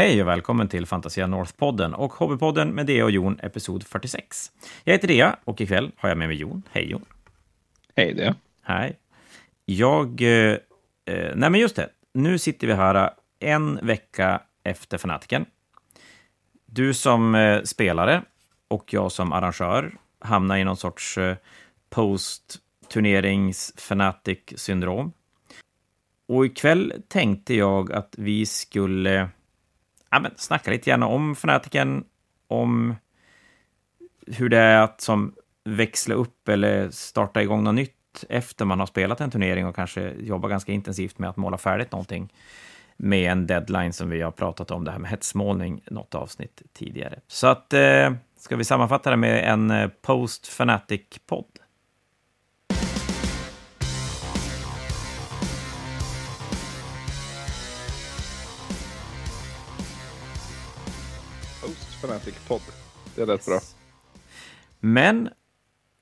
Hej och välkommen till Fantasia North-podden och Hobbypodden med Dea och Jon, episod 46. Jag heter Dea och ikväll har jag med mig Jon. Hej Jon. Hej Dea. Hej. Jag... Eh, eh, nej men just det, nu sitter vi här en vecka efter Fanatiken. Du som eh, spelare och jag som arrangör hamnar i någon sorts eh, post-turnerings-fanatic-syndrom. Och ikväll tänkte jag att vi skulle ja, men, snacka lite gärna om Fanatiken, om hur det är att som växla upp eller starta igång något nytt efter man har spelat en turnering och kanske jobba ganska intensivt med att måla färdigt någonting med en deadline som vi har pratat om, det här med hetsmålning, något avsnitt tidigare. Så att, eh, ska vi sammanfatta det med en? Eh, Post Fanatic Podd. Det lät bra. Men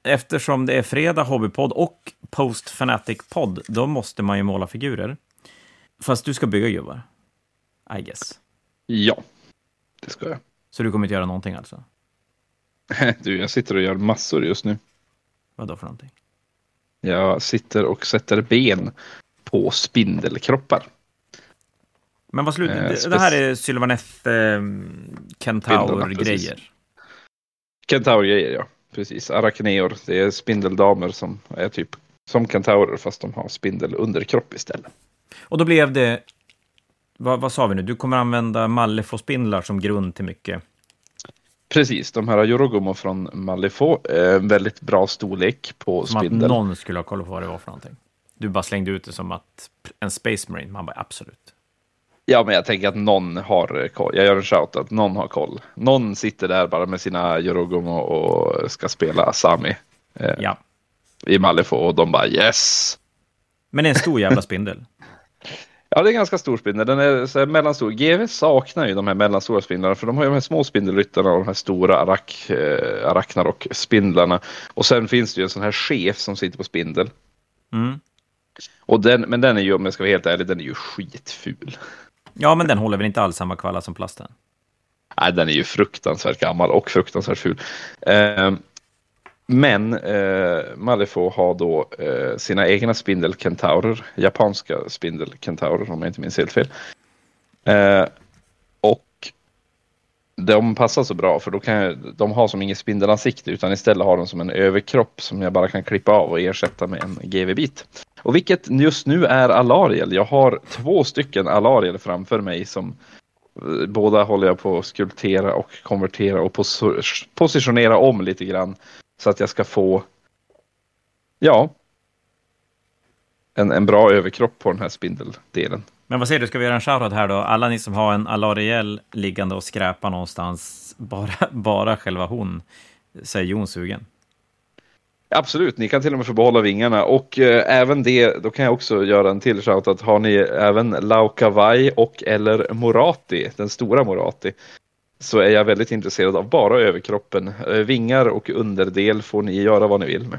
eftersom det är fredag hobbypodd och post fanatic podd, då måste man ju måla figurer. Fast du ska bygga gubbar. I guess. Ja, det ska jag. Så du kommer inte göra någonting alltså? Du, jag sitter och gör massor just nu. Vad då för någonting? Jag sitter och sätter ben på spindelkroppar. Men vad slut... Eh, det, här är Sylvaneth eh, Kentaur-grejer. Kentaurgrejer, ja. Precis. Arachneor. Det är spindeldamer som är typ som kentaurer fast de har spindelunderkropp istället. Och då blev det... Vad, vad sa vi nu? Du kommer använda Malifaux-spindlar som grund till mycket. Precis, de här Yorogomo från Malifaux. Eh, väldigt bra storlek på Som spindel. att någon skulle ha koll på vad det var för någonting. Du bara slängde ut det som att en Space Marine. Man bara absolut. Ja, men jag tänker att någon har koll. Jag gör en shout att någon har koll. Någon sitter där bara med sina Yorogomo och ska spela Sami eh, Ja. i Malifaux och de bara yes. Men det är en stor jävla spindel. Ja, det är en ganska stor spindel. Den är så här mellanstor. GV saknar ju de här mellanstora spindlarna för de har ju de här små spindelryttarna och de här stora arak, eh, Arachnarok-spindlarna. Och sen finns det ju en sån här chef som sitter på spindel. Mm. Och den, men den är ju, om jag ska vara helt ärlig, den är ju skitful. Ja, men den håller väl inte alls samma kvalla som plasten? Nej, den är ju fruktansvärt gammal och fruktansvärt ful. Eh, men eh, Malifaux har då eh, sina egna spindelkentaurer, japanska spindelkentaurer om jag inte minns helt fel. Eh, de passar så bra för då kan jag, de har som inget spindelansikte utan istället har de som en överkropp som jag bara kan klippa av och ersätta med en GV-bit. Och vilket just nu är Alariel. Jag har två stycken Alariel framför mig som eh, båda håller jag på att skulptera och konvertera och pos- positionera om lite grann så att jag ska få ja en, en bra överkropp på den här spindeldelen. Men vad säger du, ska vi göra en shoutout här då? Alla ni som har en Alariel liggande och skräpa någonstans, bara, bara själva hon, är Jon sugen. Absolut, ni kan till och med få behålla vingarna och eh, även det, då kan jag också göra en till shoutout. Har ni även Laukavai och eller Morati, den stora Morati, så är jag väldigt intresserad av bara överkroppen. Eh, vingar och underdel får ni göra vad ni vill med.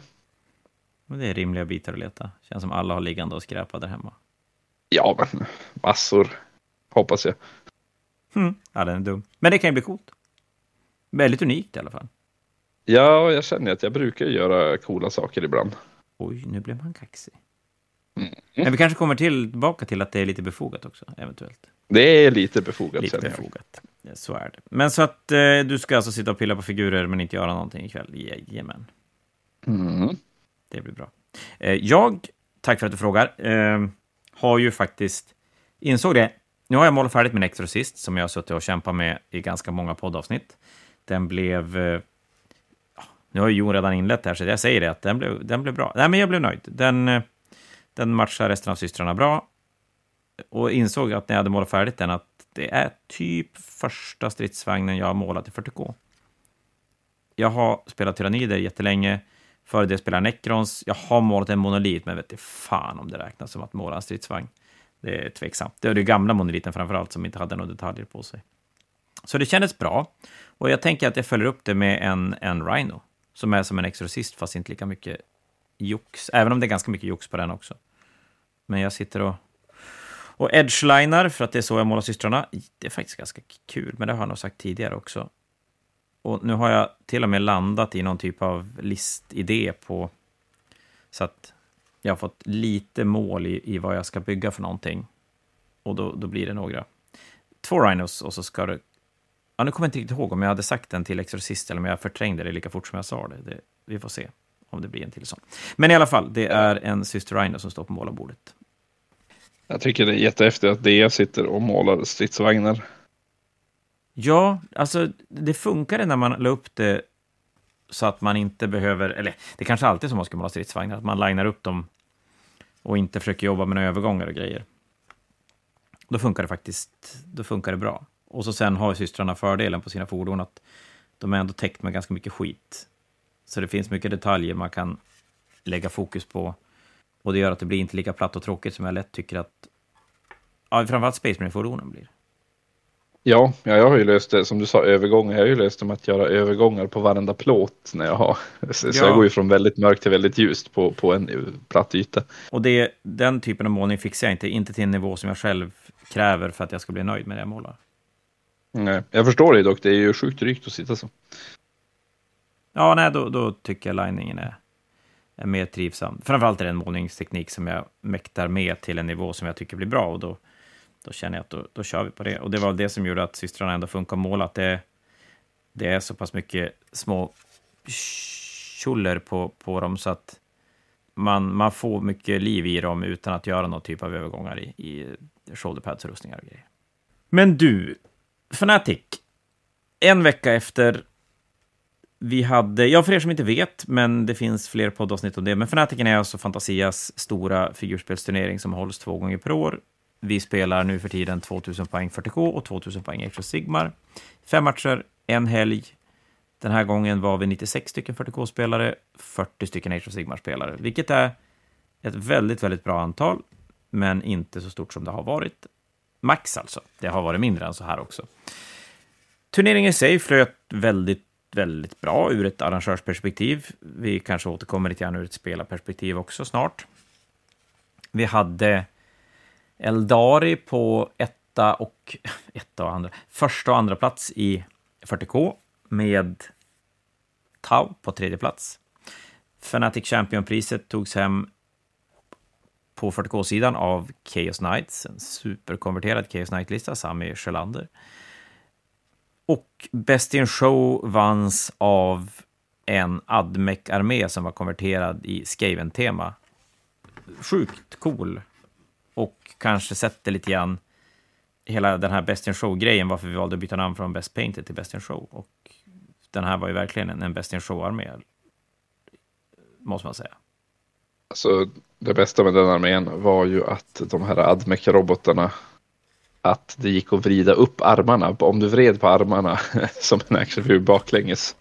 Men det är rimliga bitar att leta. Känns som alla har liggande och skräpa där hemma. Ja, men massor, hoppas jag. Hmm. Ja, den är dum. Men det kan ju bli coolt. Väldigt unikt i alla fall. Ja, jag känner att jag brukar göra coola saker ibland. Oj, nu blev man kaxig. Mm. Men vi kanske kommer tillbaka till att det är lite befogat också, eventuellt. Det är lite befogat Lite jag. befogat. Ja, Så är det. Men så att eh, du ska alltså sitta och pilla på figurer men inte göra någonting ikväll? Jajamän. Mm. Det blir bra. Eh, jag, tack för att du frågar, eh, har ju faktiskt insåg det. Nu har jag målat färdigt min Exorcist som jag har suttit och kämpat med i ganska många poddavsnitt. Den blev... Eh, ja, nu har ju Jon redan inlett här, så jag säger det att den blev, den blev bra. Nej, men jag blev nöjd. Den, eh, den matchar resten av systrarna bra. Och insåg att när jag hade målat färdigt den att det är typ första stridsvagnen jag har målat i 40K. Jag har spelat Tyrannider jättelänge. Före det spelade jag Necrons. Jag har målat en monolit, men vet inte fan om det räknas som att måla en stridsvagn. Det är tveksamt. Det var den gamla monoliten framför allt som inte hade några detaljer på sig. Så det kändes bra. Och jag tänker att jag följer upp det med en, en Rhino, som är som en exorcist, fast inte lika mycket jox. Även om det är ganska mycket jox på den också. Men jag sitter och, Och edgelinar, för att det är så jag målar systrarna, det är faktiskt ganska kul, men det har jag nog sagt tidigare också. Och nu har jag till och med landat i någon typ av listidé på... Så att jag har fått lite mål i, i vad jag ska bygga för någonting. Och då, då blir det några. Två Rhinos och så ska det... Ja, nu kommer jag inte riktigt ihåg om jag hade sagt den till Exorcist eller om jag förträngde det lika fort som jag sa det. det vi får se om det blir en till sån. Men i alla fall, det är en Syster Rhino som står på målarbordet. Jag tycker det är jättehäftigt att DF sitter och målar stridsvagnar. Ja, alltså det funkade när man la upp det så att man inte behöver, eller det är kanske alltid är så man ska måla stridsvagnar, att man linar upp dem och inte försöker jobba med några övergångar och grejer. Då funkar det faktiskt, då funkar det bra. Och så sen har systrarna fördelen på sina fordon att de är ändå täckt med ganska mycket skit. Så det finns mycket detaljer man kan lägga fokus på. Och det gör att det blir inte lika platt och tråkigt som jag lätt tycker att ja, framförallt Space Marine-fordonen blir. Ja, ja, jag har ju löst det, som du sa, övergångar. Jag har ju löst det med att göra övergångar på varenda plåt när jag har. Så, ja. så jag går ju från väldigt mörkt till väldigt ljust på, på en platt yta. Och det, den typen av målning fixar jag inte, inte till en nivå som jag själv kräver för att jag ska bli nöjd med det jag målar. Nej, jag förstår det dock, det är ju sjukt drygt att sitta så. Ja, nej, då, då tycker jag liningen är, är mer trivsam. Framförallt är det en målningsteknik som jag mäktar med till en nivå som jag tycker blir bra. Och då, då känner jag att då, då kör vi på det. Och det var det som gjorde att systrarna ändå funkar att måla. Att det, det är så pass mycket små tjoller på, på dem så att man, man får mycket liv i dem utan att göra någon typ av övergångar i, i shoulderpads och rustningar och grejer. Men du, Fnatic. En vecka efter vi hade, ja för er som inte vet, men det finns fler poddavsnitt om det, men Fnaticen är alltså Fantasias stora figurspelsturnering som hålls två gånger per år. Vi spelar nu för tiden 2000 poäng 40K och 2000 poäng extra Sigmar. Fem matcher, en helg. Den här gången var vi 96 stycken 40K-spelare, 40 stycken Age Sigmar-spelare, vilket är ett väldigt, väldigt bra antal, men inte så stort som det har varit. Max alltså. Det har varit mindre än så här också. Turneringen i sig flöt väldigt väldigt bra ur ett arrangörsperspektiv. Vi kanske återkommer lite grann ur ett spelarperspektiv också snart. Vi hade Eldari på etta och, etta och andra, första och andra plats i 40K med Tau på tredje plats. Fnatic Champion-priset togs hem på 40K-sidan av Chaos Knights, en superkonverterad Chaos Knight-lista, Sami Sjölander. Och Best in Show vanns av en Admec-armé som var konverterad i Skaven-tema. Sjukt cool. Och kanske sätter lite grann hela den här Best in Show-grejen, varför vi valde att byta namn från Best Painted till Best in Show. Och den här var ju verkligen en, en Best in Show-armé, måste man säga. Alltså, det bästa med den armén var ju att de här Admec-robotarna att det gick att vrida upp armarna. Om du vred på armarna som en actionfigur baklänges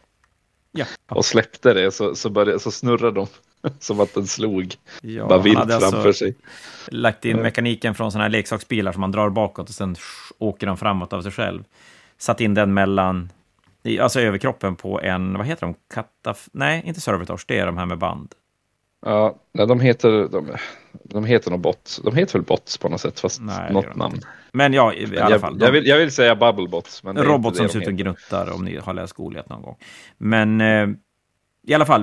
ja. och släppte det så, så, började, så snurrade de som att den slog ja, bara vilt framför alltså sig. lagt in mekaniken från sådana här leksaksbilar som man drar bakåt och sen åker de framåt av sig själv. Satt in den mellan, alltså överkroppen på en, vad heter de, Kataf... Nej, inte Servitors, det är de här med band. Ja, de heter, de, de heter nog bots. De heter väl bots på något sätt, fast Nej, något namn. Men ja, i, i alla jag, fall. De, jag, vill, jag vill säga bubblebots. Men robot som ser ut och gnuttar, om ni har läst Goliat någon gång. Men eh, i alla fall,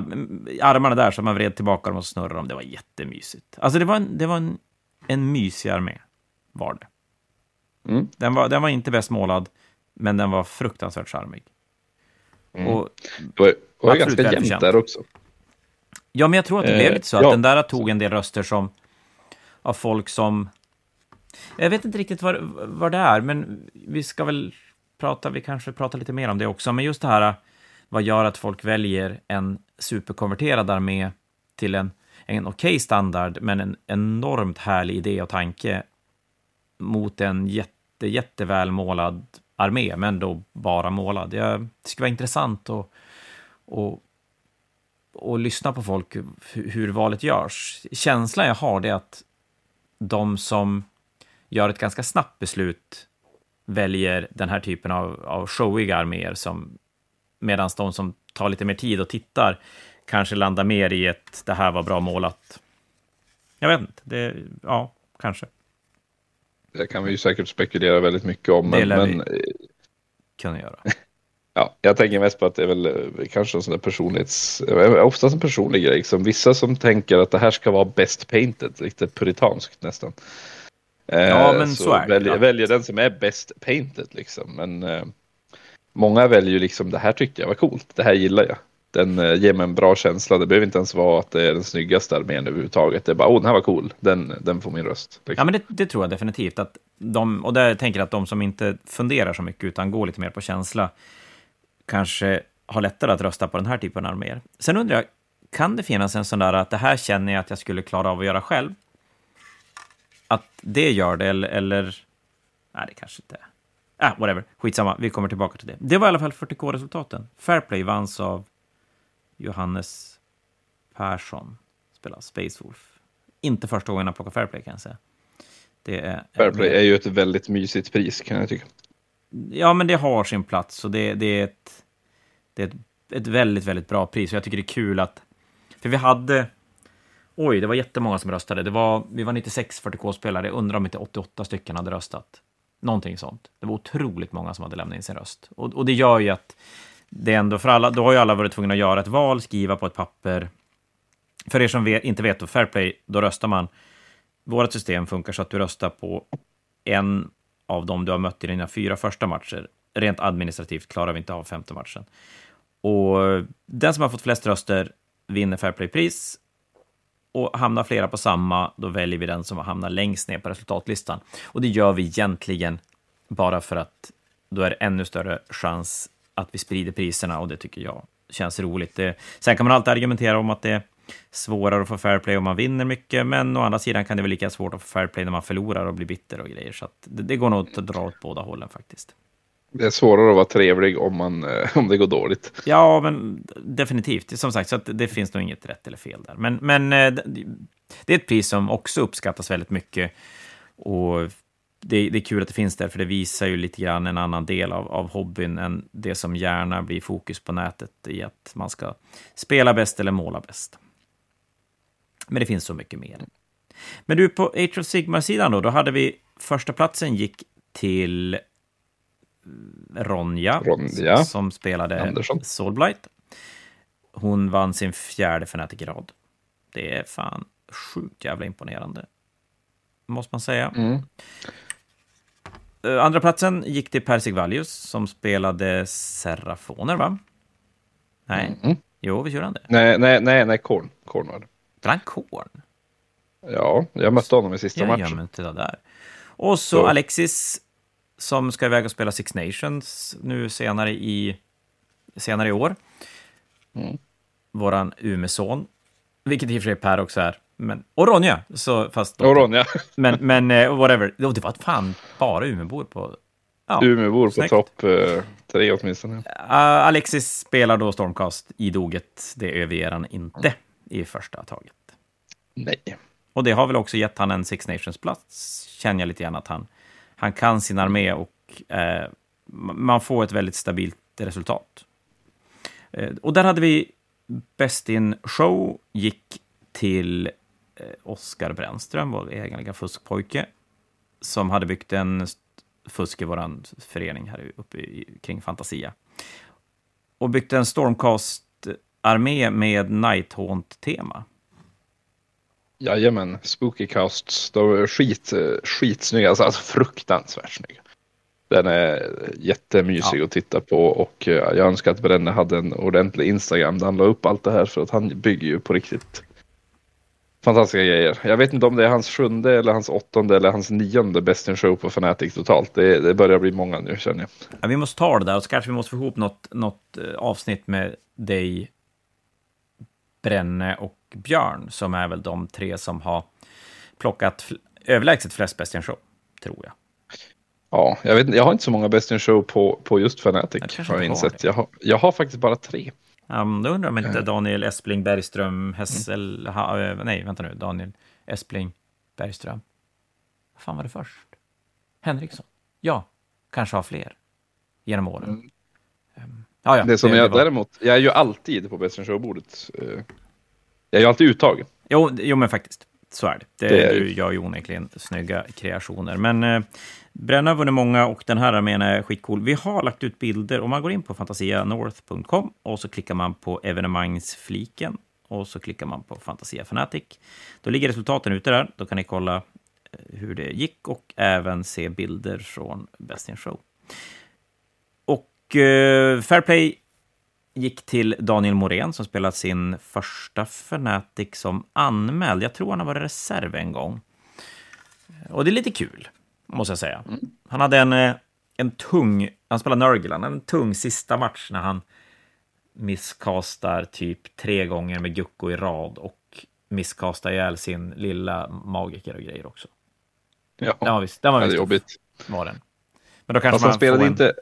armarna där så man vred tillbaka dem och snurrade dem. Det var jättemysigt. Alltså det var en, det var en, en mysig armé, var det. Mm. Den, var, den var inte bäst målad, men den var fruktansvärt charmig. Mm. Och, det var, det var ganska jämnt där också. Ja, men jag tror att det eh, blev lite så. Att ja. den där tog en del röster som, av folk som... Jag vet inte riktigt vad, vad det är, men vi ska väl prata, vi kanske pratar lite mer om det också. Men just det här, vad gör att folk väljer en superkonverterad armé till en, en okej okay standard, men en enormt härlig idé och tanke mot en jätte, jättevälmålad armé, men då bara målad. Jag, det skulle vara intressant att, och, och lyssna på folk hur valet görs. Känslan jag har det är att de som gör ett ganska snabbt beslut väljer den här typen av, av showiga arméer som medan de som tar lite mer tid och tittar kanske landar mer i ett det här var bra målat. Jag vet inte, det, ja, kanske. Det kan vi ju säkert spekulera väldigt mycket om. Det Men, lär men Kunna göra. ja, jag tänker mest på att det är väl eh, kanske en sån där personlighets... eh, Oftast en personlig grej. Liksom. Vissa som tänker att det här ska vara best painted, lite puritanskt nästan. Eh, Ja, men så är det, väljer, väljer den som är best painted liksom. Men eh, många väljer ju liksom det här tyckte jag var coolt. Det här gillar jag. Den eh, ger mig en bra känsla. Det behöver inte ens vara att det är den snyggaste armén överhuvudtaget. Det är bara, åh, den här var cool. Den, den får min röst. Ja, men det, det tror jag definitivt. Att de, och där tänker jag att de som inte funderar så mycket, utan går lite mer på känsla, kanske har lättare att rösta på den här typen av arméer. Sen undrar jag, kan det finnas en sån där att det här känner jag att jag skulle klara av att göra själv? Att det gör det, eller... eller nej, det kanske inte är. Ah, whatever. Skitsamma, vi kommer tillbaka till det. Det var i alla fall 40K-resultaten. Fairplay vanns av Johannes Persson, spelar Space Wolf. Inte första gången han plockar Fairplay, kan jag säga. Det är, Fairplay är ju ett väldigt mysigt pris kan jag tycka. Ja, men det har sin plats och det, det är, ett, det är ett, ett väldigt, väldigt bra pris. Och jag tycker det är kul att... För vi hade... Oj, det var jättemånga som röstade. Det var, vi var 96 40K-spelare. Jag undrar om inte 88 stycken hade röstat. Någonting sånt. Det var otroligt många som hade lämnat in sin röst. Och, och det gör ju att det ändå för alla... Då har ju alla varit tvungna att göra ett val, skriva på ett papper. För er som vet, inte vet, då Fairplay, då röstar man... Vårt system funkar så att du röstar på en av dem du har mött i dina fyra första matcher. Rent administrativt klarar vi inte av femte matchen. Och den som har fått flest röster vinner Fairplay-pris. Och hamnar flera på samma, då väljer vi den som hamnar längst ner på resultatlistan. Och det gör vi egentligen bara för att då är det ännu större chans att vi sprider priserna och det tycker jag känns roligt. Det, sen kan man alltid argumentera om att det är svårare att få fair play om man vinner mycket, men å andra sidan kan det vara lika svårt att få fair play när man förlorar och blir bitter och grejer. Så att det, det går nog att dra åt båda hållen faktiskt. Det är svårare att vara trevlig om, man, eh, om det går dåligt. Ja, men definitivt. Som sagt, så att det finns nog inget rätt eller fel där. Men, men eh, det är ett pris som också uppskattas väldigt mycket. Och det, det är kul att det finns där, för det visar ju lite grann en annan del av, av hobbyn än det som gärna blir fokus på nätet i att man ska spela bäst eller måla bäst. Men det finns så mycket mer. Men du, på Age of Sigmar-sidan då, då hade vi första platsen gick till Ronja, Ronja som spelade Andersson. Soulblight. Hon vann sin fjärde Fnatic-grad. Det är fan sjukt jävla imponerande. Måste man säga. Mm. Eh, Andra platsen gick till Persig Valius som spelade Serrafoner, va? Nej. Mm. Jo, vi gjorde han det? Nej, nej, nej, nej, Korn. Korn var det. Han Korn? Ja, jag mötte honom i sista Jag matchen. gömmer inte det där. Och så, Så. Alexis, som ska iväg och spela Six Nations nu senare i, senare i år. Mm. Våran Umeå-son, vilket i och för sig Per också är. Men, och Ronja, så, fast... Och Ronja, Men, men eh, whatever. Det var fan bara Umeåbor på... Ja. Umeåbor på topp eh, tre åtminstone. Uh, Alexis spelar då Stormcast i doget. Det överger han inte i första taget. Nej. Och det har väl också gett han en Six Nations-plats, känner jag lite grann att han, han kan sin armé och eh, man får ett väldigt stabilt resultat. Eh, och där hade vi Best in Show, gick till eh, Oskar Brännström, vår egen fuskpojke, som hade byggt en fusk i vår förening här uppe i, kring Fantasia. Och byggt en Stormcast-armé med Nighthaunt-tema. Jajamän, Spooky Casts. De är skit, skitsnygga, alltså, alltså fruktansvärt snygga. Den är jättemysig Ja. att titta på och eh, jag önskar att Brenne hade en ordentlig Instagram där han la upp allt det här för att han bygger ju på riktigt fantastiska grejer. Jag vet inte om det är hans sjunde eller hans åttonde eller hans nionde Best in Show på Fnatic totalt. Det, det börjar bli många nu känner jag. Ja, vi måste ta det där och så kanske vi måste få ihop något, något eh, avsnitt med dig, Brenne och Björn, som är väl de tre som har plockat överlägset flest Best in Show, tror jag. Ja, jag, vet, jag har inte så många Best in Show på, på just Jag kanske har jag insett. Jag har, jag har faktiskt bara tre. Um, då undrar om inte Daniel Espling Bergström Hessel... Ha, eh, nej, vänta nu. Daniel Espling Bergström. Vad fan var det först? Henriksson? Ja, kanske har fler genom åren. Mm. Um, ja, ja, Det som jag var- däremot, jag är ju alltid på Best in Show-bordet. Jag ju alltid uttagen. Jo, jo, men faktiskt. Så är det. det, Det är Du gör ju onekligen snygga kreationer. Men eh, Bränna har vunnit många och den här armén är skitcool. Vi har lagt ut bilder. Om man går in på fantasianorth.com och så klickar man på evenemangsfliken och så klickar man på Fantasia Fanatic. Då ligger resultaten ute där. Då kan ni kolla eh, hur det gick och även se bilder från Best in Show. Och eh, Fairplay gick till Daniel Morén som spelat sin första Fnatic som anmäld. Jag tror han har varit reserv en gång. Och det är lite kul, måste jag säga. Han hade en, eh, en tung, han spelade Nurglan, en tung sista match när han misskastar typ tre gånger med Gucko i rad och misskastar ihjäl sin lilla magiker och grejer också. Ja, Den var visst, den var det är jobbigt. var den. Men då kanske Fast han man spelade, får en... inte,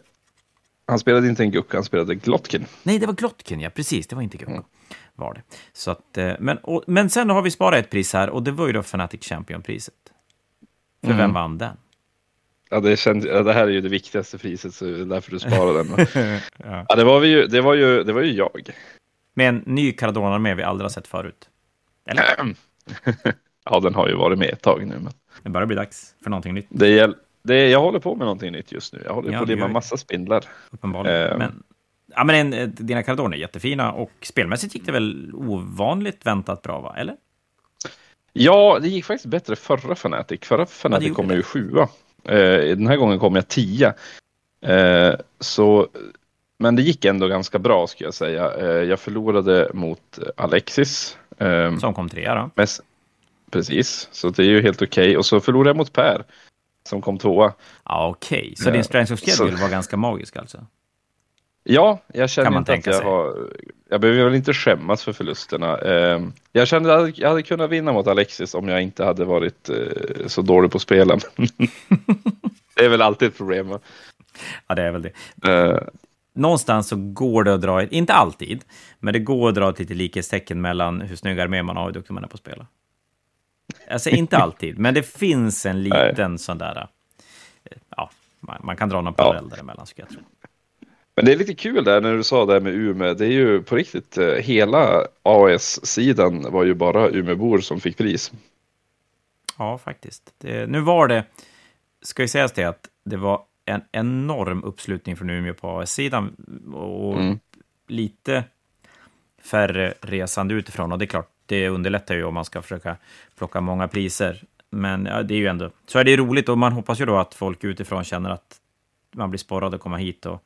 han spelade inte en Guck, han spelade Glotkin. Nej, det var Glotkin, ja. Precis, det var inte Gucko. Var det. Så att, eh, men, och, men sen har vi sparat ett pris här och det var ju då Fnatic Champion-priset. För Mm. vem vann den? Ja, det, känns, ja, det här är ju det viktigaste priset, så det är därför du sparar den. Ja. Ja, det, var ju, det, var ju, det var ju jag. Med en ny Cardona-armé vi aldrig har sett förut. Eller? Ja, den har ju varit med ett tag nu. Men Det börjar bli dags för någonting nytt, det är, det jag håller på med någonting nytt just nu. Jag håller Ja, på att limma massa spindlar. uppenbarligen. Eh. Men, ja, men en, eh, dina Cardona är jättefina och spelmässigt gick det väl ovanligt väntat bra, va? Eller? Ja, det gick faktiskt bättre förra Fnatic. Förra gjorde kom jag ju sjua. Eh, den här gången kom jag tia. Eh, så, men det gick ändå ganska bra ska jag säga. Eh, jag förlorade mot Alexis. Eh, Som kom trea då. mest, precis, så det är ju helt okej. Och så förlorade jag mot Per som kom tvåa. Ja, okej. Så Ja, din Strength of Schedule så- var ganska magisk alltså? Ja, jag känner inte att jag sig. har... Jag behöver väl inte skämmas för förlusterna. Eh, jag kände att jag hade kunnat vinna mot Alexis om jag inte hade varit eh, så dålig på spelen. det är väl alltid ett problem. Ja, det är väl det. Eh, någonstans så går det att dra, inte alltid, men det går att dra ett litet likhetstecken mellan hur snygg armé man har och hur duktig man är på att spela. Alltså inte alltid, men det finns en liten sån där, eh, ja, man, man kan dra någon Ja. parallell däremellan, skulle jag tro. Men det är lite kul där när du sa det här med Umeå. Det är ju på riktigt, eh, hela AS-sidan var ju bara Umeåbor som fick pris. Ja, faktiskt. Det, nu var det, ska ju sägas det, att det var en enorm uppslutning från Umeå på AS-sidan och Mm. lite färre resande utifrån. Och det är klart, det underlättar ju om man ska försöka plocka många priser. Men ja, det är ju ändå, så är det roligt och man hoppas ju då att folk utifrån känner att man blir sporrad att komma hit och,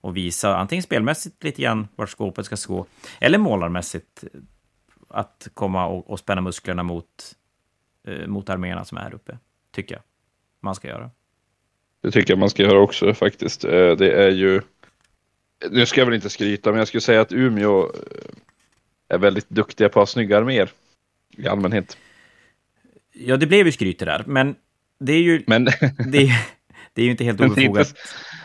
och visa antingen spelmässigt lite grann vart skåpet ska gå, eller målarmässigt att komma och, och spänna musklerna mot, eh, mot arméerna som är här uppe, tycker jag man ska göra. Det tycker jag man ska göra också faktiskt. Eh, det är ju, nu ska jag väl inte skryta, men jag skulle säga att Umeå är väldigt duktiga på att ha snygga arméer i allmänhet. Ja, det blev ju skryt där, men det är ju, Men det, det är ju inte helt är obefogat.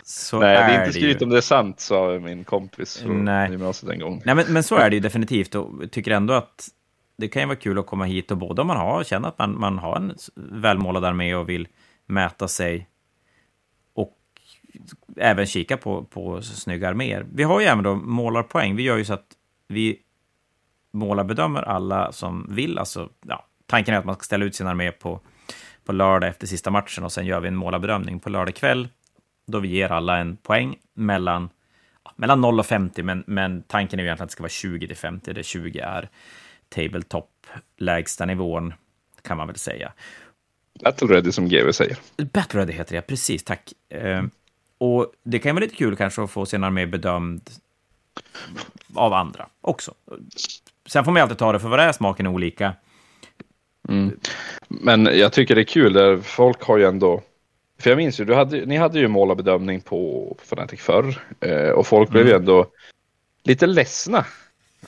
Så nej, det är är inte skryt om det är sant, sa min kompis från Nej. gymnasiet en gång. Nej, men, men så är det ju definitivt och jag tycker ändå att det kan ju vara kul att komma hit och både om man har, känner att man, man har en välmålad armé och vill mäta sig och även kika på, på snygga arméer. Vi har ju även då målarpoäng. Vi gör ju så att vi målarbedömer alla som vill. Alltså, ja, tanken är att man ska ställa ut sin armé på, på lördag efter sista matchen och sen gör vi en målarbedömning på lördag kväll då vi ger alla en poäng mellan mellan 0 och 50, men, men tanken är ju egentligen att det ska vara 20 till 50, där 20 är tabletop, lägsta nivån, kan man väl säga. Battle ready som GW säger. Battle Ready heter det, precis, tack. Eh, och det kan ju vara lite kul kanske att få sin armé bedömd av andra också. Sen får man ju alltid ta det för vad det är, smaken är olika. Men jag tycker det är kul, där folk har ju ändå för jag minns ju, du hade, ni hade ju målarbedömning på Fnatic förr eh, och folk blev ju ändå lite ledsna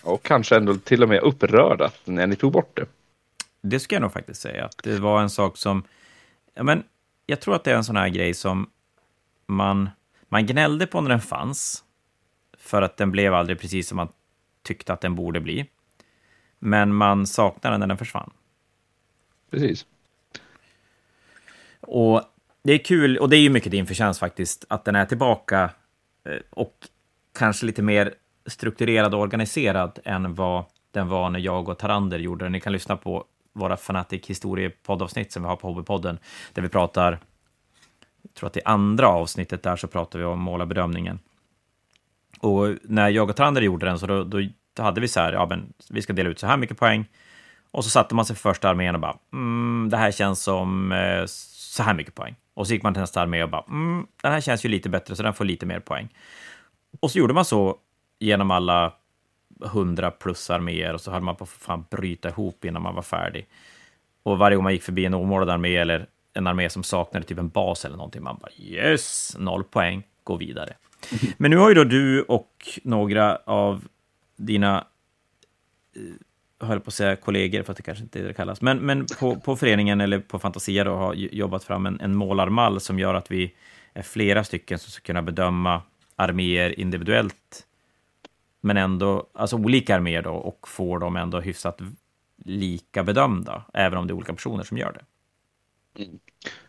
och kanske ändå till och med upprörda när ni tog bort det. Det ska jag nog faktiskt säga. Att det var en sak som... Ja, men, jag tror att det är en sån här grej som man, man gnällde på när den fanns, för att den blev aldrig precis som man tyckte att den borde bli. Men man saknade den när den försvann. Precis. Och det är kul, och det är ju mycket din förtjänst faktiskt, att den är tillbaka eh, och kanske lite mer strukturerad och organiserad än vad den var när jag och Tarander gjorde den. Ni kan lyssna på våra Fanatic historiepoddavsnitt som vi har på Hobbypodden, där vi pratar, jag tror att det andra avsnittet där så pratar vi om målarbedömningen. Och när jag och Trander gjorde den så då, då hade vi så här, ja men vi ska dela ut så här mycket poäng. Och så satte man sig för första armén och bara, mm, det här känns som eh, så här mycket poäng. Och så gick man till nästa armé och bara, mm, den här känns ju lite bättre så den får lite mer poäng. Och så gjorde man så genom alla hundra plus arméer och så höll man på att fan bryta ihop innan man var färdig. Och varje gång man gick förbi en omålad armé eller en armé som saknade typ en bas eller någonting, man bara yes, noll poäng, gå vidare. Men nu har ju då du och några av dina jag höll på att säga kollegor, för att det kanske inte är det kallas, men, men på, på föreningen eller på Fantasia då, har jobbat fram en, en målarmall som gör att vi är flera stycken som ska kunna bedöma arméer individuellt, men ändå, alltså olika arméer då, och får dem ändå hyfsat lika bedömda, även om det är olika personer som gör det.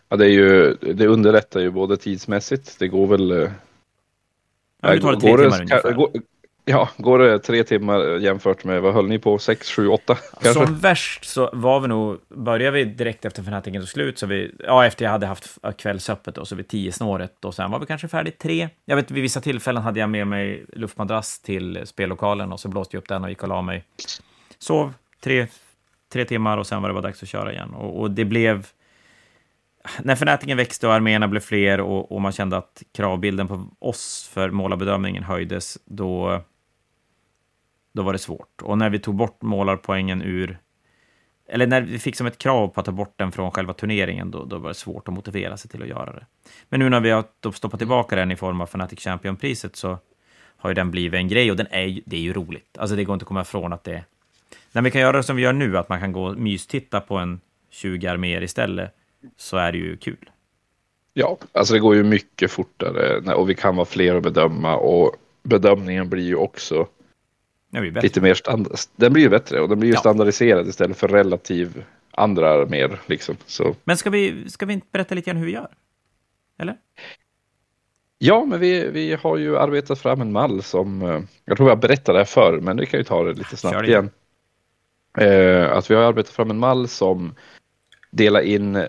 Ja, det, är ju, det underlättar ju både tidsmässigt, det går väl... Eh, ja, det tar det tre timmar ungefär. Går, Ja, går det tre timmar eh, jämfört med, vad höll ni på, sex, sju, åtta? Kanske? Som värst så var vi nog, började vi direkt efter förhandlingen tog slut, så vi, ja, efter jag hade haft eh, kvällsöppet, och så vid tio snåret, och sen var vi kanske färdigt tre. Jag vet, vid vissa tillfällen hade jag med mig luftmadrass till spellokalen, och så blåste jag upp den och gick och la mig. Sov tre, tre timmar, och sen var det bara dags att köra igen. Och, och det blev... När förnätningen växte och arméerna blev fler och, och man kände att kravbilden på oss för målarbedömningen höjdes, då då var det svårt. Och när vi tog bort målarpoängen ur... Eller när vi fick som ett krav på att ta bort den från själva turneringen, då, då var det svårt att motivera sig till att göra det. Men nu när vi har stoppat tillbaka den i form av Fnatic Champion-priset så har ju den blivit en grej och den är, det är ju roligt. Alltså det går inte att komma ifrån att det... När vi kan göra det som vi gör nu, att man kan gå och mystitta på en 20 arméer istället, så är det ju kul. Ja, alltså det går ju mycket fortare och vi kan vara fler att bedöma och bedömningen blir ju också lite mer standard. Den blir ju bättre och den blir ju ja. standardiserad istället för relativ andra mer. Liksom. Så. Men ska vi, ska vi inte berätta lite grann hur vi gör? Eller? Ja, men vi, vi har ju arbetat fram en mall som, eh, jag tror jag berättade det här förr, men vi kan ju ta det lite snabbt igen. Eh, att vi har arbetat fram en mall som delar in,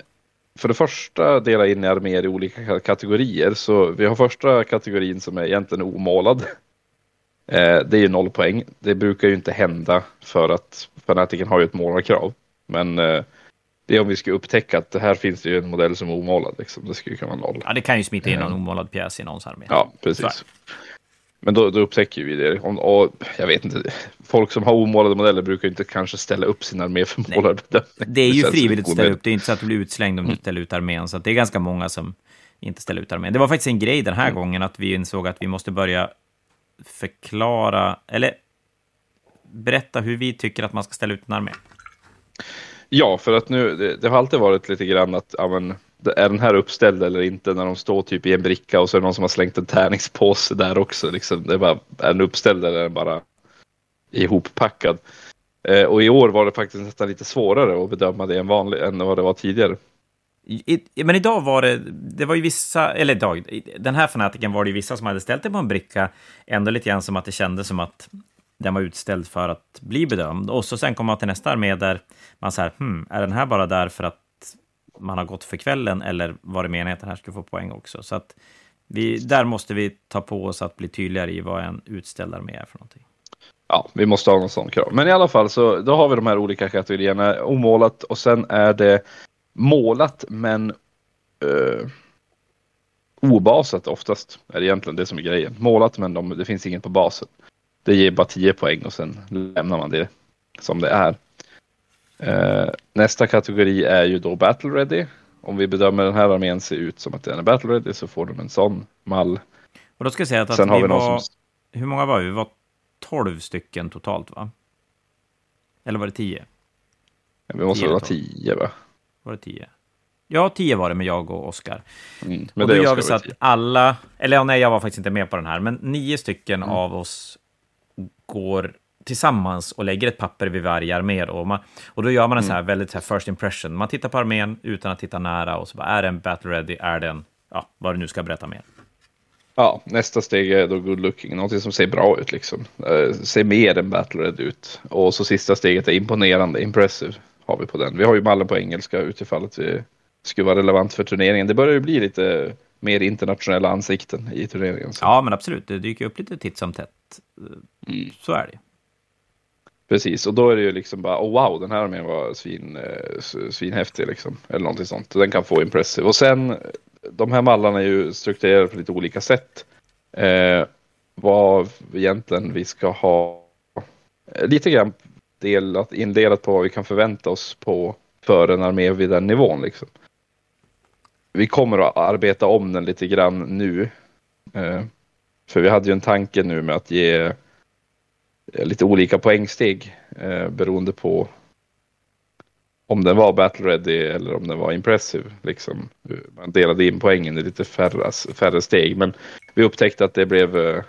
för det första delar in arméer i olika kategorier. Så vi har första kategorin som är egentligen omålad. Eh, det är ju noll poäng. Det brukar ju inte hända för att fanatiken har ju ett målarkrav. Men eh, det är om vi ska upptäcka att det här finns det ju en modell som är omålad. Liksom. Det skulle kunna vara noll. Ja, det kan ju smita in någon eh. omålad pjäs i någons armé. Ja, precis. Men då, då upptäcker vi det. Och, och, jag vet inte, folk som har omålade modeller brukar inte kanske ställa upp sin armé för målarbedömning. Det är ju det frivilligt att ställa upp. Det är inte så att du blir utslängd om du mm. ställer ut armén. Så det är ganska många som inte ställer ut armén. Det var faktiskt en grej den här mm. gången att vi insåg att vi måste börja förklara, eller berätta hur vi tycker att man ska ställa ut en armé. Ja, för att nu, det, det har alltid varit lite grann att, ja, men, är den här uppställd eller inte när de står typ i en bricka och så är det någon som har slängt en tärningspåse där också. Liksom. Det är, bara, är den uppställd eller är den bara ihoppackad? Eh, och i år var det faktiskt nästan lite svårare att bedöma det än, vanlig, än vad det var tidigare. I, men idag var det, det var ju vissa, eller idag, den här fanatiken var det ju vissa som hade ställt det på en bricka, ändå lite grann som att det kändes som att den var utställd för att bli bedömd. Och så sen kom man till nästa armé där man säger, hmm, är den här bara där för att man har gått för kvällen eller var det meningen att den här skulle få poäng också? Så att vi, där måste vi ta på oss att bli tydligare i vad en utställd armé är för någonting. Ja, vi måste ha någon sån krav. Men i alla fall så då har vi de här olika kategorierna omålat och sen är det målat men uh, obasat oftast är det egentligen det som är grejen. Målat men de, det finns inget på basen. Det ger bara 10 poäng och sen lämnar man det som det är. Uh, nästa kategori är ju då battle ready. Om vi bedömer den här armén ser ut som att den är battle ready så får de en sån mall. Och då ska jag säga att, att vi, vi var, som... hur många var vi? Vi var 12 stycken totalt va? Eller var det 10? Ja, vi måste vara 10 va? Var det tio? Ja, tio var det med jag och Oskar. Mm, och då gör vi så att alla, eller ja, nej, jag var faktiskt inte med på den här, men nio stycken mm. av oss går tillsammans och lägger ett papper vid varje armé. Och, man, och då gör man en mm. så här väldigt så här first impression. Man tittar på armén utan att titta nära och så bara, är den battle ready? Är den, ja, vad du nu ska berätta mer. Ja, nästa steg är då good looking, någonting som ser bra ut liksom. Uh, ser mer än battle ready ut. Och så sista steget är imponerande, impressive har vi på den. Vi har ju mallen på engelska utifall att vi skulle vara relevant för turneringen. Det börjar ju bli lite mer internationella ansikten i turneringen. Så. Ja, men absolut. Det dyker upp lite titt som tätt. Mm. Så är det. Precis, och då är det ju liksom bara, oh wow, den här armén var svin, eh, svinhäftig liksom. Eller någonting sånt. Den kan få impressive. Och sen, de här mallarna är ju strukturerade på lite olika sätt. Eh, vad egentligen vi ska ha eh, lite grann delat, indelat på vad vi kan förvänta oss på för en armé vid den nivån. Liksom. Vi kommer att arbeta om den lite grann nu. Eh, för vi hade ju en tanke nu med att ge eh, lite olika poängsteg eh, beroende på om den var battle ready eller om den var impressive. Liksom. Man delade in poängen i lite färre, färre steg. Men vi upptäckte att det blev... Eh,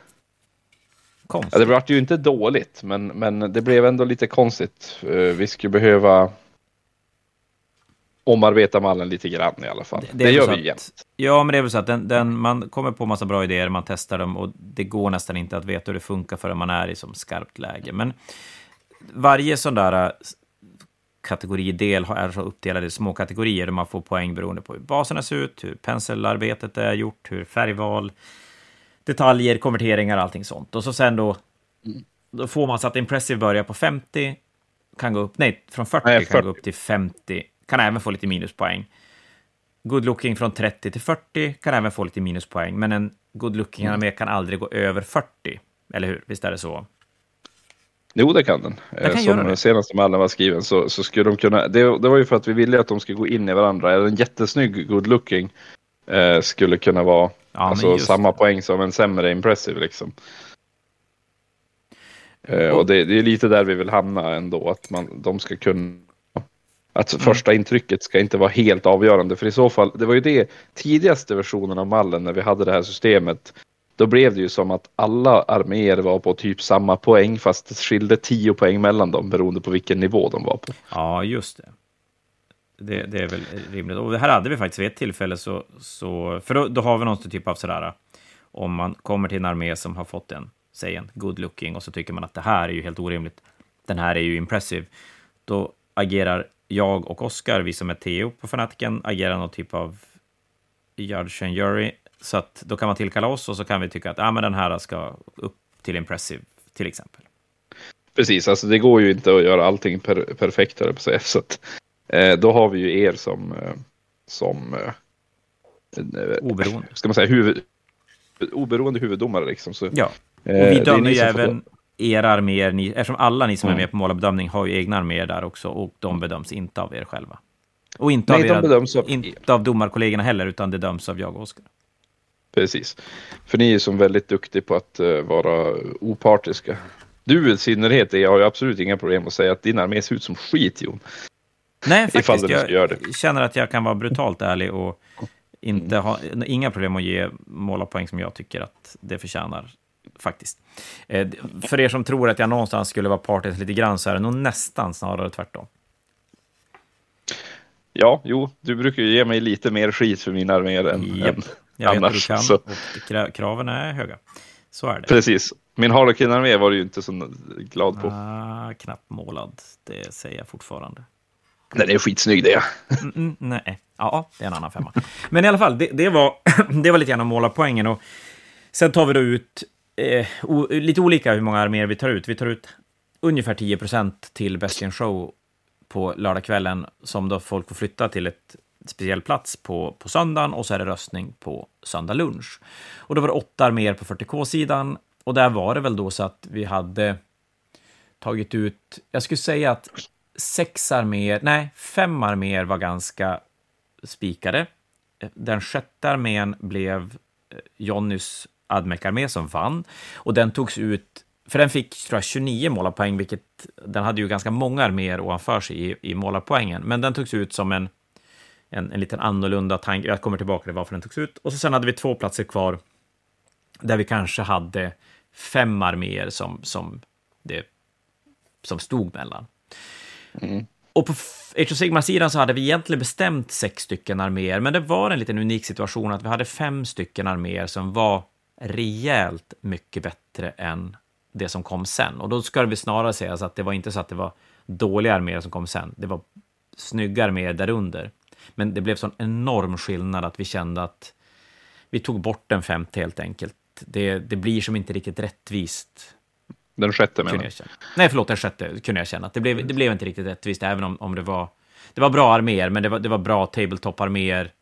Eh, Konstigt. Ja, det blev ju inte dåligt, men, men det blev ändå lite konstigt. Eh, vi skulle behöva omarbeta mallen lite grann i alla fall. Det, det gör vi jämt. Ja, men det är väl så att den, den, man kommer på massa bra idéer, man testar dem och det går nästan inte att veta hur det funkar förrän man är i som skarpt läge. Men varje sån där äh, kategoridel är så uppdelad i små kategorier där man får poäng beroende på hur baserna ser ut, hur penselarbetet är gjort, hur färgval, detaljer, konverteringar, allting sånt. Och så sen då, då får man så att Impressive börjar på 50, kan gå upp, nej, från 40, nej, 40. kan gå upp till 50 kan även få lite minuspoäng. Good looking från 30 till 40 kan även få lite minuspoäng, men en good looking mm. armé kan aldrig gå över 40. Eller hur? Visst är det så? Jo, det kan den. Den kan Som den senaste mallen var skriven så, så skulle de kunna... Det, det, var ju för att vi ville att de skulle gå in i varandra. En jättesnygg good looking eh, skulle kunna vara ja, alltså, samma poäng som en sämre impressive liksom. Eh, och det, det, är lite där vi vill hamna ändå, att man, de ska kunna att mm. första intrycket ska inte vara helt avgörande. För i så fall, det var ju det tidigaste versionen av mallen när vi hade det här systemet. Då blev det ju som att alla arméer var på typ samma poäng fast det skilde tio poäng mellan dem beroende på vilken nivå de var på. Ja, just det. Det, det är väl rimligt. Och det här hade vi faktiskt vid ett tillfälle, så, så, för då, då har vi någon typ av sådär, om man kommer till en armé som har fått en, säg en good looking, och så tycker man att det här är ju helt orimligt, den här är ju impressive, då agerar jag och Oskar, vi som är Theo på fanatiken, agerar någon typ av judge and jury. Så att då kan man tillkalla oss och så kan vi tycka att ah, men den här ska upp till impressive, till exempel. Precis, alltså det går ju inte att göra allting per, perfekt, på sig. Så att, då har vi ju er som, eh, som eh, eh oberoende. Ska man säga, huvud, oberoende huvuddomare. Liksom. Så, ja, och vi dömer ju även era arméer, ni, eftersom alla ni som mm. är med på målarbedömning har ju egna arméer där också och de bedöms inte av er själva. Och inte, Nej, av, era, av inte av domarkollegorna heller, utan det döms av jag och Oskar. Precis. För ni är som väldigt duktiga på att uh, vara opartiska. Du i synnerhet jag har ju absolut inga problem att säga att din armé ser ut som skit, Jon. Nej, faktiskt. Jag känner att jag kan vara brutalt ärlig och inte mm. ha, inga problem att ge målarpoäng som jag tycker att det förtjänar faktiskt. Eh, för er som tror att jag någonstans skulle vara partisk lite grann så är det nog nästan snarare tvärtom. Ja, jo, du brukar ju ge mig lite mer skit för mina arméer än, yep. än jag annars. Vet du kan, och kraven är höga. Så är det. Precis. Min Harlequin-armé var du ju inte så glad på. Ah, knappt målad, det säger jag fortfarande. Den är skitsnygg det. Mm, mm, nej, ja, det är en annan femma. Men i alla fall, det, det, var, det var lite grann om målarpoängen. Och sen tar vi då ut eh, o, lite olika hur många arméer vi tar ut. Vi tar ut ungefär 10 procent till Bestian Show på lördagskvällen, som då folk får flytta till ett speciell plats på, på söndagen och så är det röstning på söndag lunch. Och då var det åtta arméer på 40K-sidan och där var det väl då så att vi hade tagit ut, jag skulle säga att sex arméer, nej, fem arméer var ganska spikade. Den sjätte armén blev eh, Jonnys Admec-armé som vann. Och den togs ut, för den fick tror jag, 29 målarpoäng, vilket den hade ju ganska många arméer ovanför sig i, i målarpoängen. Men den togs ut som en, en, en liten annorlunda tanke. Jag kommer tillbaka till varför den togs ut. Och så sen hade vi två platser kvar där vi kanske hade fem arméer som, som, det, som stod mellan. Mm. Och på Age of Sigmar-sidan så hade vi egentligen bestämt sex stycken arméer, men det var en liten unik situation att vi hade fem stycken arméer som var rejält mycket bättre än det som kom sen. Och då ska det väl snarare sägas att det var inte så att det var dåliga arméer som kom sen. Det var snygga arméer därunder. Men det blev sån enorm skillnad att vi kände att vi tog bort den femte helt enkelt. Det, det blir som inte riktigt rättvist. Den sjätte menar jag. Nej, förlåt, den sjätte kunde jag känna. Att det, blev, det blev inte riktigt rättvist, även om, om det var... Det var bra arméer, men det var, det var bra tabletop-arméer.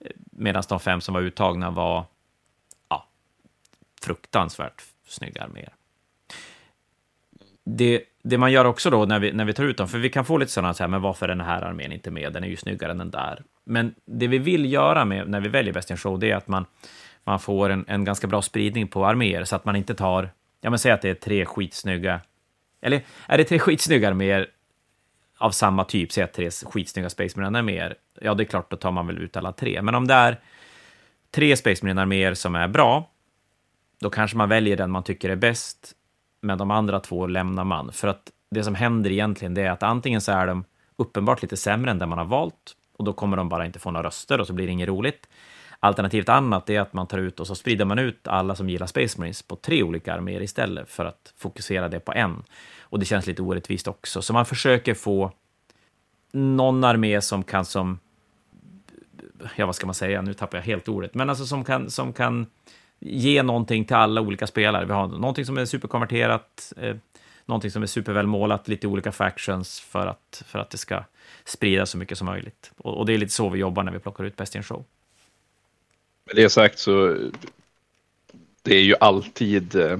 Eh, Medan de fem som var uttagna var ja, fruktansvärt snygga arméer. Det, det man gör också då när vi, när vi tar ut dem, för vi kan få lite sådana så här, men varför är den här armén inte med? Den är ju snyggare än den där. Men det vi vill göra med, när vi väljer Best in Show, det är att man, man får en, en ganska bra spridning på arméer, så att man inte tar, ja men säg att det är tre skitsnygga, eller är det tre skitsnygga arméer av samma typ, säg att tre skitsnygga Space Marine-arméer, ja det är klart, då tar man väl ut alla tre. Men om det är tre Space Marine-arméer som är bra, då kanske man väljer den man tycker är bäst, men de andra två lämnar man. För att det som händer egentligen det är att antingen så är de uppenbart lite sämre än det man har valt och då kommer de bara inte få några röster och så blir det inget roligt. Alternativt annat är att man tar ut och så sprider man ut alla som gillar Space Marines på tre olika arméer istället för att fokusera det på en. Och det känns lite orättvist också. Så man försöker få någon armé som kan som... Ja, vad ska man säga? Nu tappar jag helt ordet. Men alltså som kan, som kan ge någonting till alla olika spelare. Vi har någonting som är superkonverterat, eh, någonting som är supervälmålat, lite olika factions för att, för att det ska spridas så mycket som möjligt. Och, och det är lite så vi jobbar när vi plockar ut Best in Show. Med det sagt så det är ju alltid eh,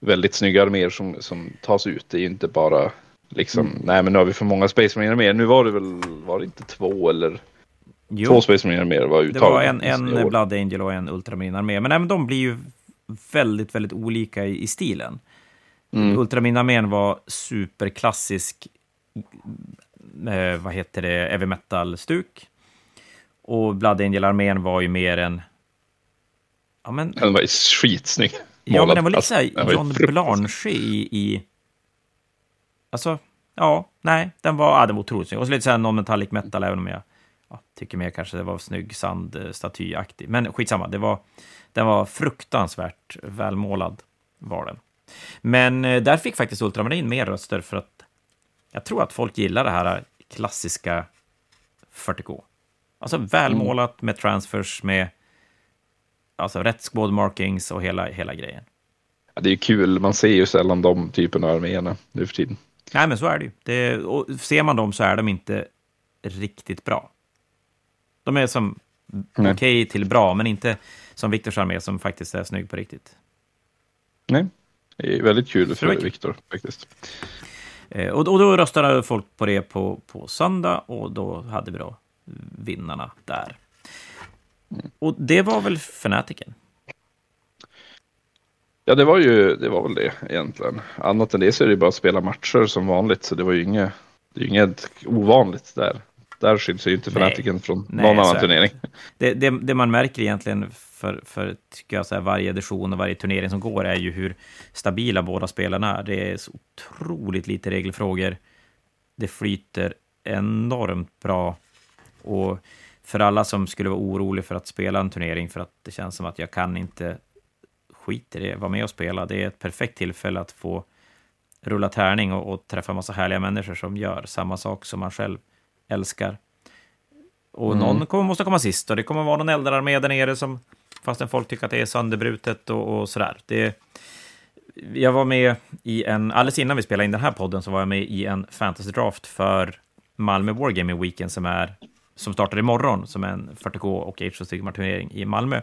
väldigt snygga arméer som, som tas ut. Det är ju inte bara liksom, mm. nej men nu har vi för många Space Marine arméer. Nu var det väl, var det inte två eller Jo. Två Space Marine-arméer var uttagna. Det var en, en Blood Angel och en Ultramarine-armé. Men även de blir ju väldigt, väldigt olika i, i stilen. Mm. Ultramarine-armén var superklassisk, eh, vad heter det, heavy metal-stuk. Och Blood Angel-armén var ju mer en... Ja, men... Den var ju skitsnygg. Ja, men den var lite såhär John Blanche i, i... Alltså, ja, nej, den var, ja, den var otroligt snygg. Och så lite såhär non-metallic metal, även om jag ja, tycker mer kanske det var snygg sandstatyaktig. Men skitsamma, det var, den var fruktansvärt välmålad var den. Men eh, där fick faktiskt Ultramarin mer röster för att jag tror att folk gillar det här klassiska 40K. Alltså välmålat med transfers, med alltså rätt squad markings och hela, hela grejen. Ja, det är kul, man ser ju sällan de typerna av arméerna nu för tiden. Nej, men så är det ju. Det, och ser man dem så är de inte riktigt bra. De är som okej okay till bra, men inte som Viktors armé som faktiskt är snygg på riktigt. Nej, det är väldigt kul för Viktor faktiskt. Eh, och, och, då röstade folk på det på, på söndag och då hade vi då vinnarna där. Och det var väl fanatiken? Ja, det var ju det var väl det egentligen. Annat än det så är det bara att spela matcher som vanligt, så det var ju inget, det är inget ovanligt där där skiljs ju inte Fanatiken från nej, någon annan turnering. Det, det, det, man märker egentligen för, för tycker jag, så här, varje edition och varje turnering som går är ju hur stabila båda spelarna är. Det är så otroligt lite regelfrågor. Det flyter enormt bra. Och för alla som skulle vara oroliga för att spela en turnering för att det känns som att jag kan inte skit i det, vara med och spela. Det är ett perfekt tillfälle att få rulla tärning och, och träffa massa härliga människor som gör samma sak som man själv älskar. Och mm. någon kommer, måste komma sist och det kommer vara någon eldararmé där nere som, fastän folk tycker att det är sönderbrutet och, och sådär. Det, jag var med i en, alldeles innan vi spelade in den här podden, så var jag med i en fantasy draft för Malmö Wargaming Weekend som, är, som startar imorgon, som är en 40K och Age of Sigmar-turnering i Malmö.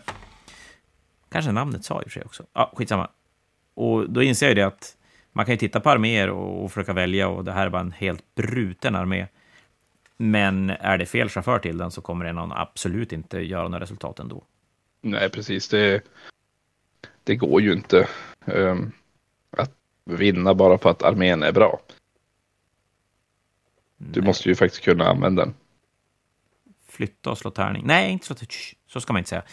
Kanske namnet sa i och för sig också. Ja, skitsamma. Och då inser jag ju det att man kan ju titta på arméer och, och försöka välja och det här är bara en helt bruten armé. Men är det fel chaufför till den så kommer den absolut inte göra några resultat ändå. Nej, precis. Det, det går ju inte um, att vinna bara för att armén är bra. Du Nej. måste ju faktiskt kunna använda den. Flytta och slå tärning. Nej, inte slå tärning. Så ska man inte säga.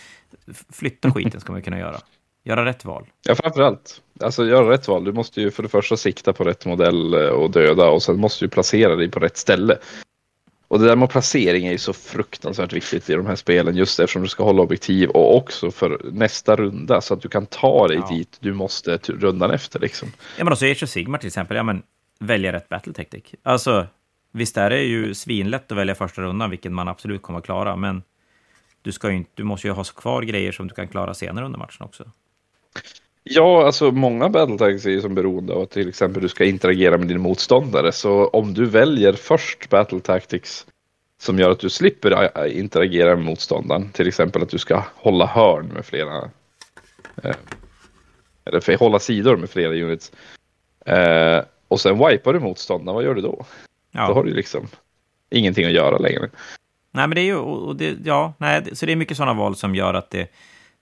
Flytta skiten ska man kunna göra. Göra rätt val. Ja, framförallt. Alltså göra rätt val. Du måste ju för det första sikta på rätt modell eh, och döda och sen måste du placera dig på rätt ställe. Och det där med placering är ju så fruktansvärt viktigt i de här spelen just eftersom du ska hålla objektiv och också för nästa runda så att du kan ta dig ja. dit du måste rundan efter liksom. Ja men också Age of Sigmar till exempel, ja men välja rätt battle tactic. Alltså visst är det ju svinlätt att välja första rundan, vilket man absolut kommer att klara, men du, ska ju inte, du måste ju ha kvar grejer som du kan klara senare under matchen också. Ja, alltså många battletags är ju som beroende av att till exempel du ska interagera med din motståndare. Så om du väljer först battle tactics som gör att du slipper äh, äh, interagera med motståndaren, till exempel att du ska hålla hörn med flera, eh, eller hålla sidor med flera units. Eh, och sen wipar du motståndaren, vad gör du då? Ja. Då har du liksom ingenting att göra längre. Nej, men det är ju, och det, ja, nej, så det är mycket sådana val som gör att det,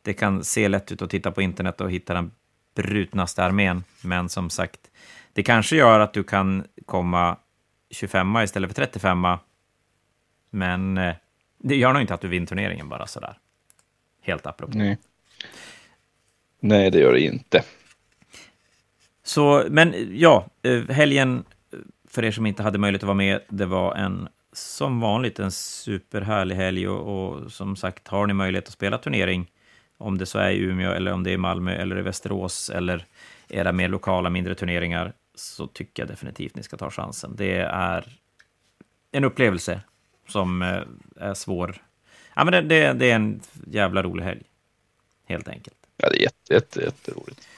det kan se lätt ut att titta på internet och hitta den brutnaste armén. Men som sagt, det kanske gör att du kan komma 25 istället för 35 Men eh, det gör nog inte att du vinner turneringen bara sådär. Helt apropå. Nej. Nej, det gör det inte. Så, men ja, eh, helgen, för er som inte hade möjlighet att vara med, det var en som vanligt en superhärlig helg och, och som sagt, har ni möjlighet att spela turnering, om det så är i Umeå eller om det är i Malmö eller i Västerås eller era mer lokala mindre turneringar, så tycker jag definitivt ni ska ta chansen. Det är en upplevelse som eh, är svår. Ja, men det, det, det är en jävla rolig helg, helt enkelt. Ja, det är jätte, jätte, jätteroligt.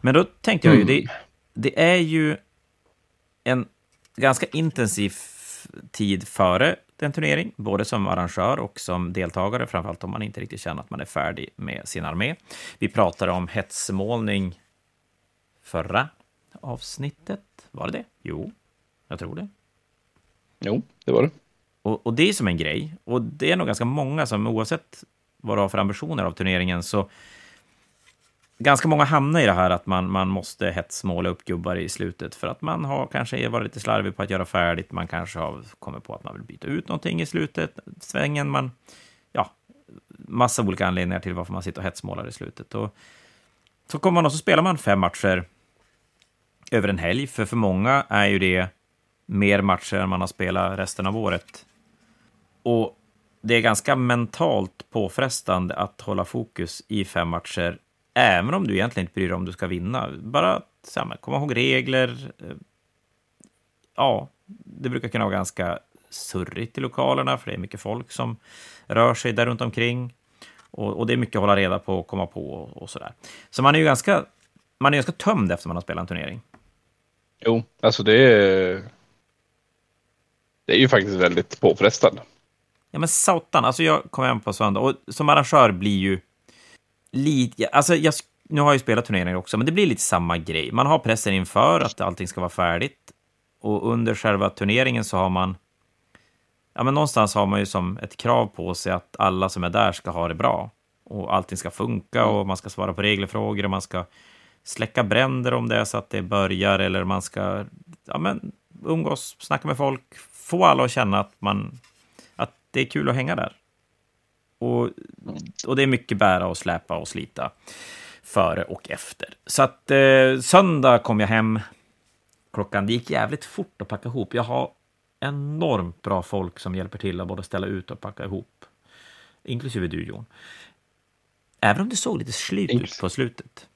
Men då tänkte jag ju, det, det är ju en ganska intensiv tid före en turnering, både som arrangör och som deltagare, framförallt om man inte riktigt känner att man är färdig med sin armé. Vi pratade om hetsmålning förra avsnittet. Var det det? Jo, jag tror det. Jo, det var det. Och, och det är som en grej, och det är nog ganska många som oavsett vad du har för ambitioner av turneringen, så ganska många hamnar i det här att man, man måste hetsmåla upp gubbar i slutet för att man har kanske varit lite slarvig på att göra färdigt. Man kanske har kommit på att man vill byta ut någonting i slutet, svängen. Man, ja, massa olika anledningar till varför man sitter och hetsmålar i slutet. Och så kommer man och så spelar man fem matcher över en helg, för för många är ju det mer matcher än man har spelat resten av året. Och det är ganska mentalt påfrestande att hålla fokus i fem matcher Även om du egentligen inte bryr dig om du ska vinna. Bara samma, komma ihåg regler. Eh, ja, det brukar kunna vara ganska surrigt i lokalerna, för det är mycket folk som rör sig där runt omkring. Och, och det är mycket att hålla reda på och komma på och, och sådär. Så man är ju ganska, man är ganska tömd efter man har spelat en turnering. Jo, alltså det är... Det är ju faktiskt väldigt påfrestande. Ja, men satan, alltså jag kommer hem på söndag och som arrangör blir ju lite, alltså jag, nu har jag ju spelat turneringar också, men det blir lite samma grej. Man har pressen inför att allting ska vara färdigt och under själva turneringen så har man, ja men någonstans har man ju som ett krav på sig att alla som är där ska ha det bra och allting ska funka och man ska svara på regelfrågor och man ska släcka bränder om det är så att det börjar eller man ska ja, men, umgås, snacka med folk, få alla att känna att, man, att det är kul att hänga där. Och, och det är mycket bära och släpa och slita före och efter. Så att eh, söndag kom jag hem klockan, det gick jävligt fort att packa ihop. Jag har enormt bra folk som hjälper till att både ställa ut och packa ihop. Inklusive du Jon. Även om det såg lite slut ut på slutet.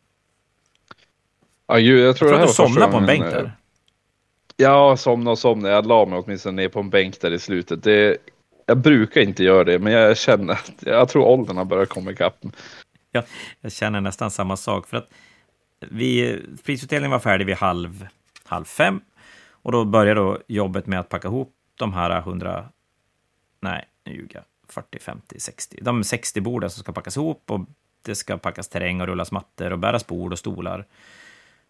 Ja, jag tror, jag tror att du somnade på en bänk där. Ja, somna och somna. Jag la mig åtminstone ner på en bänk där i slutet. Det, jag brukar inte göra det, men jag känner att jag tror åldern har börjat komma ikapp. Ja, jag känner nästan samma sak. För att vi, prisutdelningen var färdig vid halv, halv fem. Och då började då jobbet med att packa ihop de här 100, nej, nu ljuger jag, 40, 50, 60, de 60 borden som ska packas ihop och det ska packas terräng och rullas mattor och bäras bord och stolar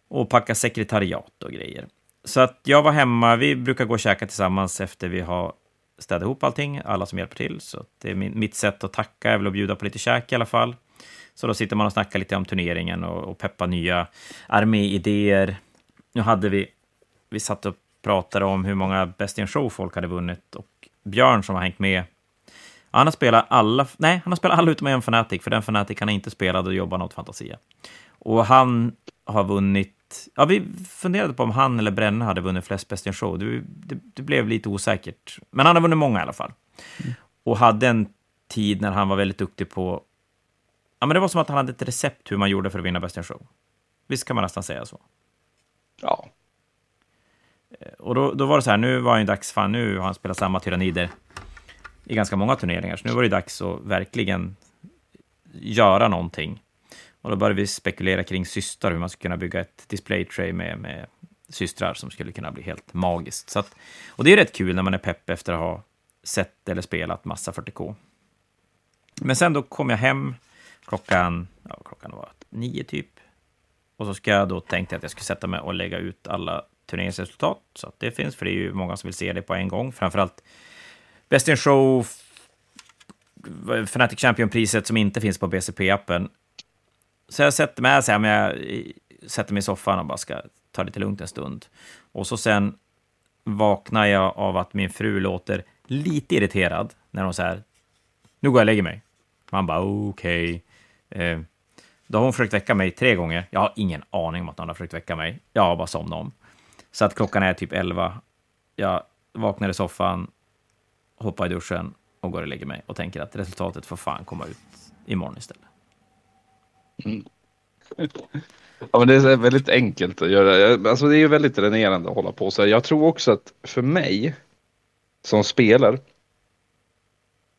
och packa sekretariat och grejer. Så att jag var hemma, vi brukar gå och käka tillsammans efter vi har städa ihop allting, alla som hjälper till. Så det är mitt sätt att tacka är väl att bjuda på lite käk i alla fall. Så då sitter man och snackar lite om turneringen och, och peppar nya arméidéer. Nu hade vi, vi satt och pratade om hur många Best in Show folk hade vunnit och Björn som har hängt med, han har spelat alla, nej, han har spelat alla utom en Fnatic, för den Fnatic han inte spelade och jobbar något Fantasia. Och han har vunnit Ja, vi funderade på om han eller Brenne hade vunnit flest Best in Show. Det, det, det, blev lite osäkert. Men han har vunnit många i alla fall. Mm. Och hade en tid när han var väldigt duktig på... Ja, men det var som att han hade ett recept hur man gjorde för att vinna Best in Show. Visst kan man nästan säga så? Ja. och då, då var det så här, nu var det dags, fan nu har han spelat samma tyrannider i ganska många turneringar, så nu var det dags att verkligen göra någonting. Och då började vi spekulera kring systrar, hur man skulle kunna bygga ett display tray med, med systrar som skulle kunna bli helt magiskt. Så att, och det är rätt kul när man är pepp efter att ha sett eller spelat massa 40K. Men sen då kom jag hem klockan, ja, klockan var nio typ. Och så ska jag då tänkte att jag skulle sätta mig och lägga ut alla turneringsresultat. Så att det finns, för det är ju många som vill se det på en gång. Framförallt Best in Show, Fnatic Champion-priset som inte finns på BCP-appen. Så jag sätter mig, så här, men jag sätter mig i soffan och bara ska ta det lite lugnt en stund. Och så sen vaknar jag av att min fru låter lite irriterad när hon säger nu går jag och lägger mig. Man bara okej. Okay. Eh, då har hon försökt väcka mig tre gånger. Jag har ingen aning om att någon har försökt väcka mig. Jag har bara somnat om. Så att klockan är typ elva. Jag vaknar i soffan, hoppar i duschen och går och lägger mig och tänker att resultatet får fan komma ut imorgon istället. Mm. Ja, men det är väldigt enkelt att göra. Alltså, det är ju väldigt dränerande att hålla på så här. Jag tror också att för mig som spelar.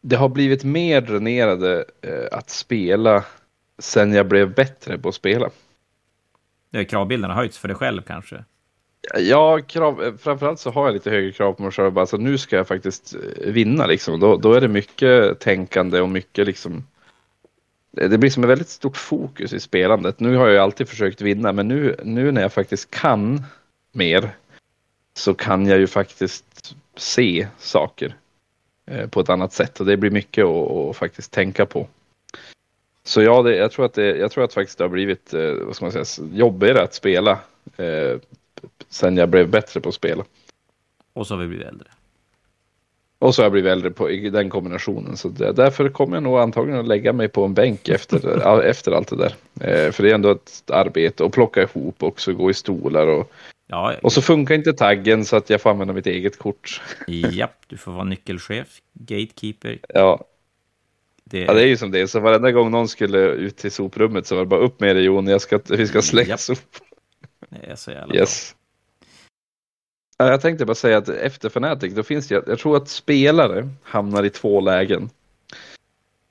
Det har blivit mer dränerande eh, att spela sen jag blev bättre på att spela. Det kravbilden har höjts för dig själv kanske? Ja, krav, framförallt så har jag lite högre krav på mig själv. Bara, så nu ska jag faktiskt eh, vinna. Liksom. Då, då är det mycket tänkande och mycket liksom det blir som ett väldigt stort fokus i spelandet. Nu har jag alltid försökt vinna, men nu, nu när jag faktiskt kan mer så kan jag ju faktiskt se saker eh, på ett annat sätt och det blir mycket att, att faktiskt tänka på. Så ja, det, jag, tror att det, jag tror att faktiskt det har blivit eh, vad ska man säga, jobbigare att spela eh, sen jag blev bättre på att spela. Och så har vi blivit äldre. Och så har jag blivit äldre på i den kombinationen. Så det, därför kommer jag nog antagligen att lägga mig på en bänk efter, efter allt det där. Eh, för det är ändå ett arbete att plocka ihop också, gå i stolar och Ja, och så funkar inte taggen så att jag får använda mitt eget kort. Japp, du får vara nyckelchef, gatekeeper. Ja. Det... ja, det är ju som det är. Så varenda gång någon skulle ut till soprummet så var det bara upp med dig Jon, jag ska, vi ska slänga Japp. sop. Det är så jävla yes. Jag tänkte bara säga att efter Fnatic, då finns det, jag tror att spelare hamnar i två lägen.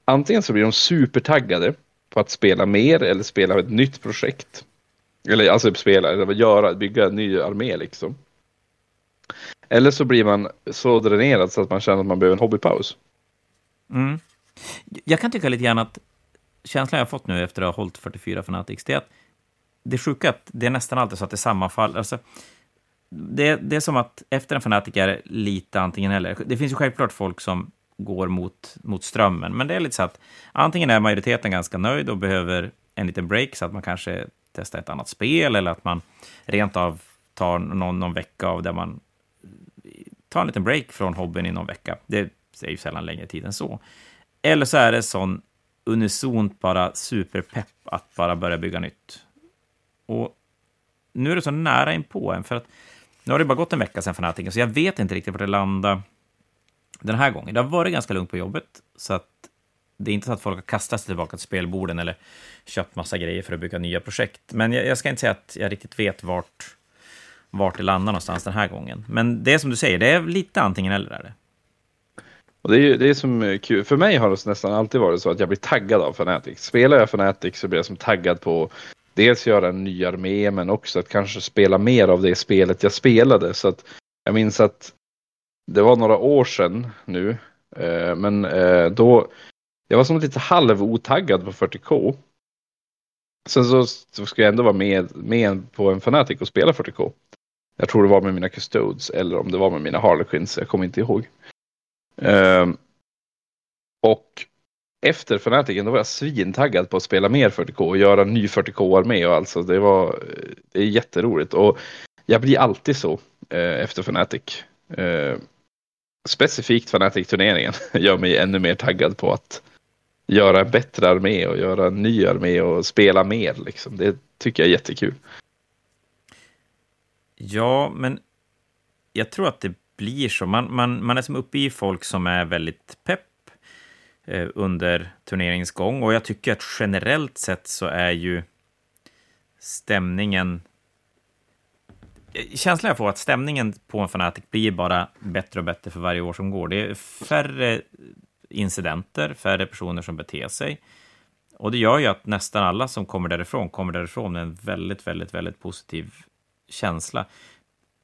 Antingen så blir de supertaggade på att spela mer eller spela ett nytt projekt. Eller alltså spela, eller göra, bygga en ny armé liksom. Eller så blir man så dränerad så att man känner att man behöver en hobbypaus. Mm. Jag kan tycka lite grann att känslan jag fått nu efter att ha hållit 44 Fanatics, det är att det är sjuka att det är nästan alltid så att det sammanfaller. Alltså, det, det är som att efter en fanatiker, lite antingen eller. Det finns ju självklart folk som går mot, mot strömmen, men det är lite så att antingen är majoriteten ganska nöjd och behöver en liten break så att man kanske testar ett annat spel eller att man rent av tar någon, någon vecka av där man tar en liten break från hobbyn i någon vecka. Det är ju sällan längre tid än så. Eller så är det sån unisont bara superpepp att bara börja bygga nytt. Och nu är det så nära in på en, för att nu har det bara gått en vecka sedan Fanatiken, så jag vet inte riktigt var det landar den här gången. Det har varit ganska lugnt på jobbet, så att det är inte så att folk har kastat sig tillbaka till spelborden eller köpt massa grejer för att bygga nya projekt. Men jag, jag, ska inte säga att jag riktigt vet vart, vart det landar någonstans den här gången. Men det är som du säger, det är lite antingen eller. Är det. Och det är, det är som eh, kul. För mig har det nästan alltid varit så att jag blir taggad av Fnatic. Spelar jag Fnatic så blir jag som taggad på dels göra en ny armé men också att kanske spela mer av det spelet jag spelade. Så att jag minns att det var några år sedan nu, eh, men eh, då jag var som lite halv otaggad på 40K. Sen så, så ska jag ändå vara med, med på en Fanatic och spela 40K. Jag tror det var med mina Custodes eller om det var med mina Harlequins, jag kommer inte ihåg. Eh, och efter Fanaticen då var jag svintaggad på att spela mer 40K och göra en ny 40K-armé och alltså det var det är jätteroligt och jag blir alltid så eh, efter Fanatic. Eh, specifikt Fanatic-turneringen gör mig ännu mer taggad på att göra en bättre armé och göra en ny armé och spela mer. Liksom. Det tycker jag är jättekul. Ja, men jag tror att det blir så. Man, man, man är som uppe i folk som är väldigt pepp Eh, under turneringens gång och jag tycker att generellt sett så är ju stämningen känslan jag får att stämningen på en fanatic blir bara bättre och bättre för varje år som går. Det är färre incidenter, färre personer som beter sig. Och det gör ju att nästan alla som kommer därifrån kommer därifrån med en väldigt, väldigt, väldigt positiv känsla.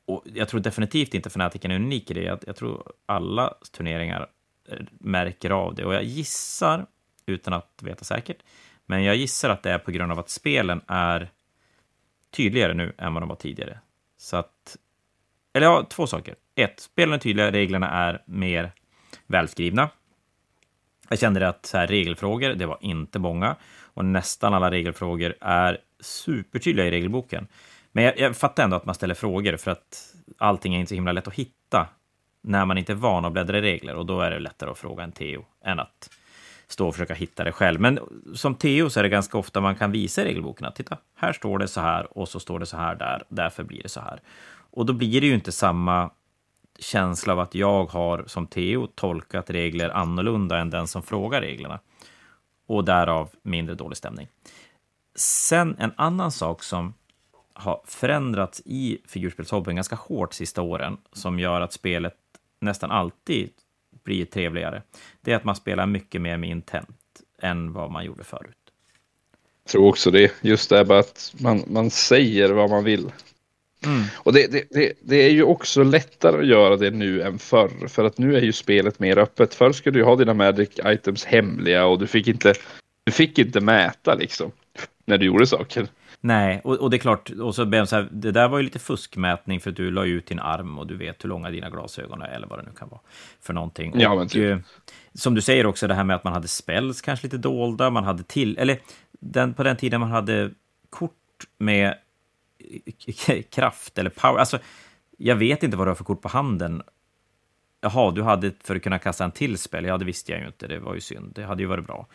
Och jag tror definitivt inte Fanatic är unik i det. Jag, jag tror alla turneringar märker av det. Och jag gissar, utan att veta säkert, men jag gissar att det är på grund av att spelen är tydligare nu än vad de var tidigare. Så att, eller ja, två saker. Ett, spelen är tydligare, reglerna är mer välskrivna. Jag kände att så här, regelfrågor, det var inte många. Och nästan alla regelfrågor är supertydliga i regelboken. Men jag, jag fattar ändå att man ställer frågor, för att allting är inte så himla lätt att hitta när man inte är van att bläddra i regler. Och då är det lättare att fråga en TO än att stå och försöka hitta det själv. Men som TO så är det ganska ofta man kan visa i regelboken att titta, här står det så här och så står det så här där, därför blir det så här. Och då blir det ju inte samma känsla av att jag har som TO tolkat regler annorlunda än den som frågar reglerna. Och därav mindre dålig stämning. Sen en annan sak som har förändrats i figurspelshobbyn ganska hårt sista åren, som gör att spelet nästan alltid blir trevligare, det är att man spelar mycket mer med intent än vad man gjorde förut. Jag tror också det. Just det bara att man, man säger vad man vill. Mm. Och det, det, det, det, är ju också lättare att göra det nu än förr. För att nu är ju spelet mer öppet. Förr skulle du ha dina magic items hemliga och du fick inte, du fick inte mäta liksom. När du gjorde saker. Nej, och, och det är klart, och så, så här, det där var ju lite fuskmätning för att du la ut din arm och du vet hur långa dina glasögon är eller vad det nu kan vara för någonting. Ja, men typ. och, som du säger också, det här med att man hade spells kanske lite dolda, man hade till, eller den, på den tiden man hade kort med kraft eller power. Alltså, jag vet inte vad du har för kort på handen. Jaha, du hade för att kunna kasta en till spel. Ja, det visste jag ju inte. Det var ju synd. Det hade ju varit bra.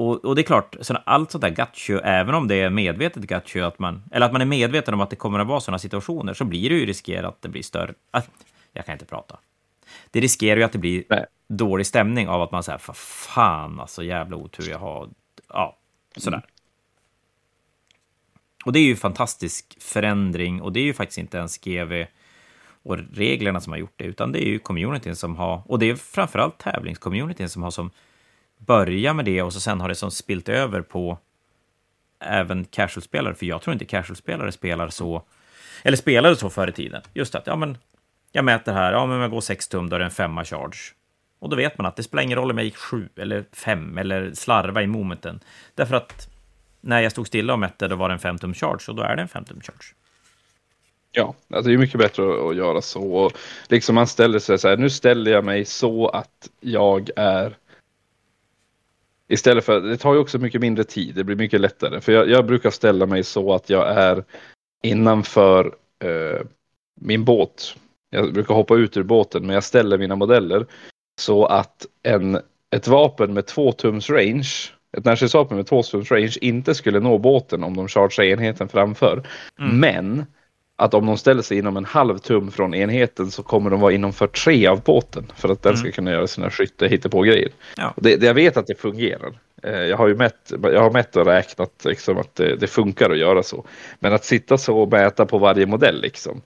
Och, och det är klart, så allt sånt där gacho, även om det är medvetet gacho, att man, eller att man är medveten om att det kommer att vara sådana situationer, så blir det ju riskerat att det blir större. Att, jag kan inte prata. Det riskerar ju att det blir Nej. dålig stämning av att man säger, för fan, alltså jävla otur jag har. Ja, sådär. Mm. Och det är ju fantastisk förändring och det är ju faktiskt inte ens GV och reglerna som har gjort det, utan det är ju communityn som har, och det är framförallt tävlingscommunityn som har som börja med det och så sen har det som spilt över på även casual-spelare, för jag tror inte casual-spelare spelar så, eller spelade så förr i tiden. Just att, ja men, jag mäter här, ja men jag går 6 tum, då är det en femma charge. Och då vet man att det spelar ingen roll om jag gick 7 eller 5 eller slarva i momenten. Därför att när jag stod stilla och mätte, då var det en 5 tum charge och då är det en 5 tum charge. Ja, alltså det är mycket bättre att göra så. Och liksom man ställer sig så här, nu ställer jag mig så att jag är Istället för, det tar ju också mycket mindre tid, det blir mycket lättare. För jag, jag brukar ställa mig så att jag är innanför eh, min båt. Jag brukar hoppa ut ur båten, men jag ställer mina modeller så att en, ett vapen med två tums range, ett närstridsvapen med två tums range inte skulle nå båten om de chargear enheten framför. Mm. Men att om de ställer sig inom en halv tum från enheten så kommer de vara inom för tre av båten för att den mm. ska kunna göra sina skytte på grejer. Ja. Det, det, jag vet att det fungerar. Eh, jag har ju mätt, jag har mätt och räknat liksom att det, det, funkar att göra så. Men att sitta så och mäta på varje modell liksom.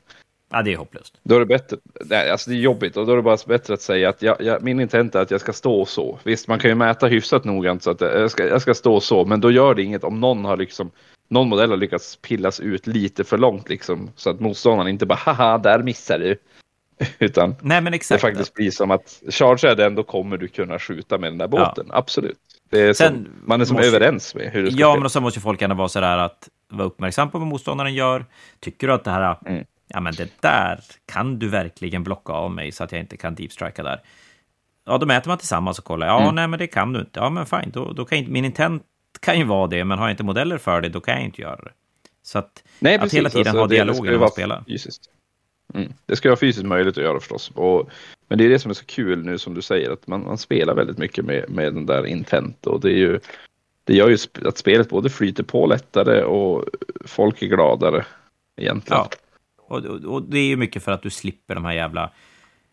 Ja, det är hopplöst. Då är det bättre. Nej, alltså det är jobbigt och då är det bara bättre att säga att jag, jag, min intent är att jag ska stå så. Visst, man kan ju mäta hyfsat noggrant så att jag ska, jag ska stå så, men då gör det inget om någon har liksom någon modell har lyckats pillas ut lite för långt liksom så att motståndaren inte bara haha där missar du. Utan Nej, men exakt. det faktiskt blir som att chargear den då kommer du kunna skjuta med den där båten. Ja. Absolut. Är som, man är som måste, överens med hur det ska Ja, ske. men så måste folk ändå vara sådär att vara uppmärksam på vad motståndaren gör. Tycker du att det här, mm. ja men det där kan du verkligen blocka av mig så att jag inte kan deepstrika där. Ja, då mäter man tillsammans och kollar. Ja, mm. nej, men det kan du inte. Ja, men fine, då, då kan inte, min intent kan ju vara det, men har jag inte modeller för det, då kan jag inte göra det. Så att, Nej, att hela tiden alltså, ha dialogen när man spelar. Fysiskt. Mm. Det ska vara fysiskt möjligt att göra förstås. Och, men det är det som är så kul nu som du säger, att man, man spelar väldigt mycket med, med den där intent. Och det, är ju, det gör ju att spelet både flyter på lättare och folk är gladare egentligen. Ja. Och, och, och det är ju mycket för att du slipper de här jävla...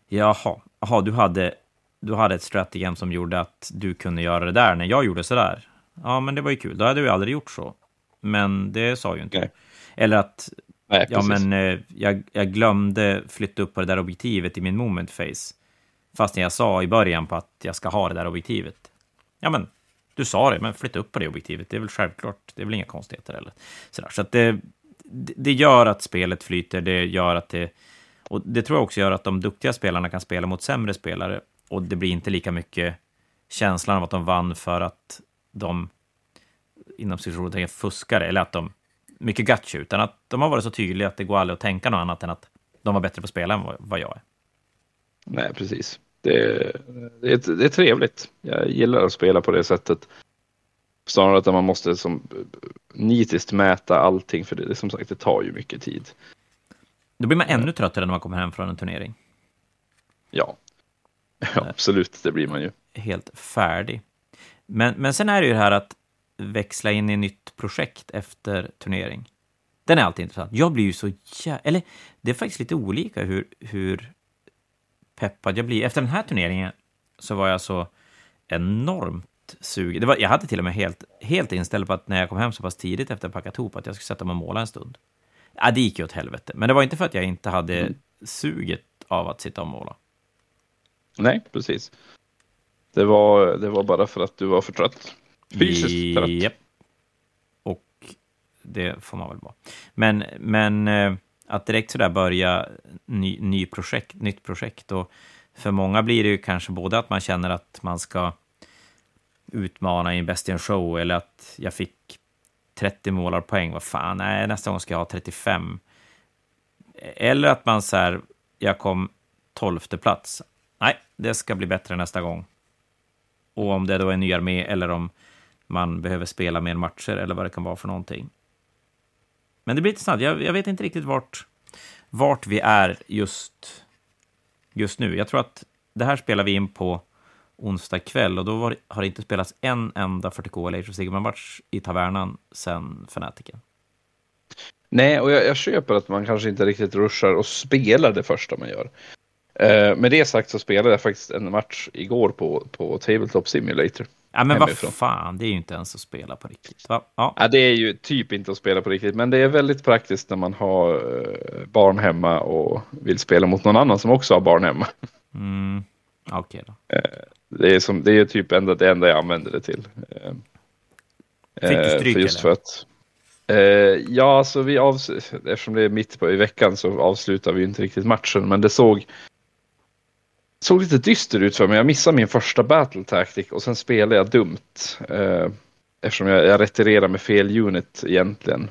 Jaha, jaha du, hade, du hade ett strategem som gjorde att du kunde göra det där när jag gjorde så där. Ja, men det var ju kul. Då hade vi aldrig gjort så. Men det sa ju inte. Nej. Eller att Nej, ja, men eh, jag, jag glömde flytta upp på det där objektivet i min moment face. Fastän jag sa i början på att jag ska ha det där objektivet. Ja, men du sa det, men flytta upp på det objektivet. Det är väl självklart. Det är väl inga konstigheter eller sådär. Så att det, det det gör att spelet flyter. Det gör att det... Och det tror jag också gör att de duktiga spelarna kan spela mot sämre spelare. Och det blir inte lika mycket känslan av att de vann för att de inom situationen fuskar, eller att de mycket gacha, utan att de har varit så tydliga att det går aldrig att tänka något annat än att de var bättre på att spela än vad- jag är. Nej, precis. Det, det, är, det är trevligt. Jag gillar att spela på det sättet. Snarare att man måste som nitiskt mäta allting, för det, som sagt, det tar ju mycket tid. Då blir man ännu tröttare när man kommer hem från en turnering. Ja absolut, det blir man ju. Helt färdig. Men, men sen är det ju det här att växla in i nytt projekt efter turnering. Den är alltid intressant. Jag blir ju så jä... Eller, det är faktiskt lite olika hur, hur peppad jag blir. Efter den här turneringen så var jag så enormt sugen. Det var, jag hade till och med helt, helt inställt på att när jag kom hem så pass tidigt efter att packat ihop att jag skulle sätta mig och måla en stund. Ja, det gick ju åt helvete. Men det var inte för att jag inte hade suget av att sitta och måla. Nej, precis. Det var, det var bara för att du var för trött. Fysiskt trött. Japp. Och det får man väl vara. Men, men eh, att direkt sådär börja ny, ny projekt, nytt projekt. Och för många blir det ju kanske både att man känner att man ska utmana i en Best in Show eller att jag fick 30 målarpoäng. Vad fan, nej, nästa gång ska jag ha 35. Eller att man så här, jag kom 12 plats. Nej, det ska bli bättre nästa gång. Och om det då är en ny armé eller om man behöver spela mer matcher eller vad det kan vara för någonting. Men det blir intressant. Jag, jag vet inte riktigt vart, vart vi är just, just nu. Jag tror att det här spelar vi in på onsdag kväll och då var, har det inte spelats en enda 40K eller Age of Sigmar-match i tavernan sen Fanatiken. Nej, och jag, jag köper att man kanske inte riktigt ruschar och spelar det första man gör. Eh, med det sagt så spelade jag faktiskt en match igår på, på Tabletop Simulator. Ja, men vad fan, det är ju inte ens att spela på riktigt. Va? Ja, Ja, det är ju typ inte att spela på riktigt, men det är väldigt praktiskt när man har eh, barn hemma och vill spela mot någon annan som också har barn hemma. mm, okej då. Det är, som, det är typ enda, det enda jag använder det till. Eh, Fick du eh, stryk, för just för att eh, Ja, alltså vi avs eftersom det är mitt på i veckan så avslutar vi inte riktigt matchen, men det såg såg lite dyster ut för mig. Jag missade min första battle tactic och sen spelade jag dumt. Eh, eftersom jag, jag retirerade med fel unit egentligen.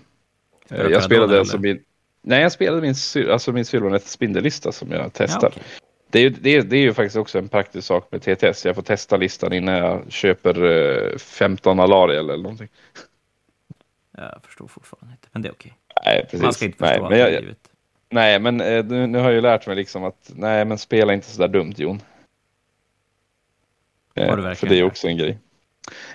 Eh, Spelar jag spelade alltså eller? min, nej, jag spelade min, alltså min Sylvanet spindellista som jag testar. Ja, okej. Det är, det, är, det är ju faktiskt också en praktisk sak med TTS. Jag får testa listan innan jag köper eh, 15 Alariel eller någonting. Jag förstår fortfarande inte, men det är okej. Nej, precis. Man ska inte nej, förstå men allt jag, livet. Nej, men eh, nu, nu har jag ju lärt mig liksom att nej, men spela inte så där dumt Jon. Eh, Har du för verkligen det är också en grej.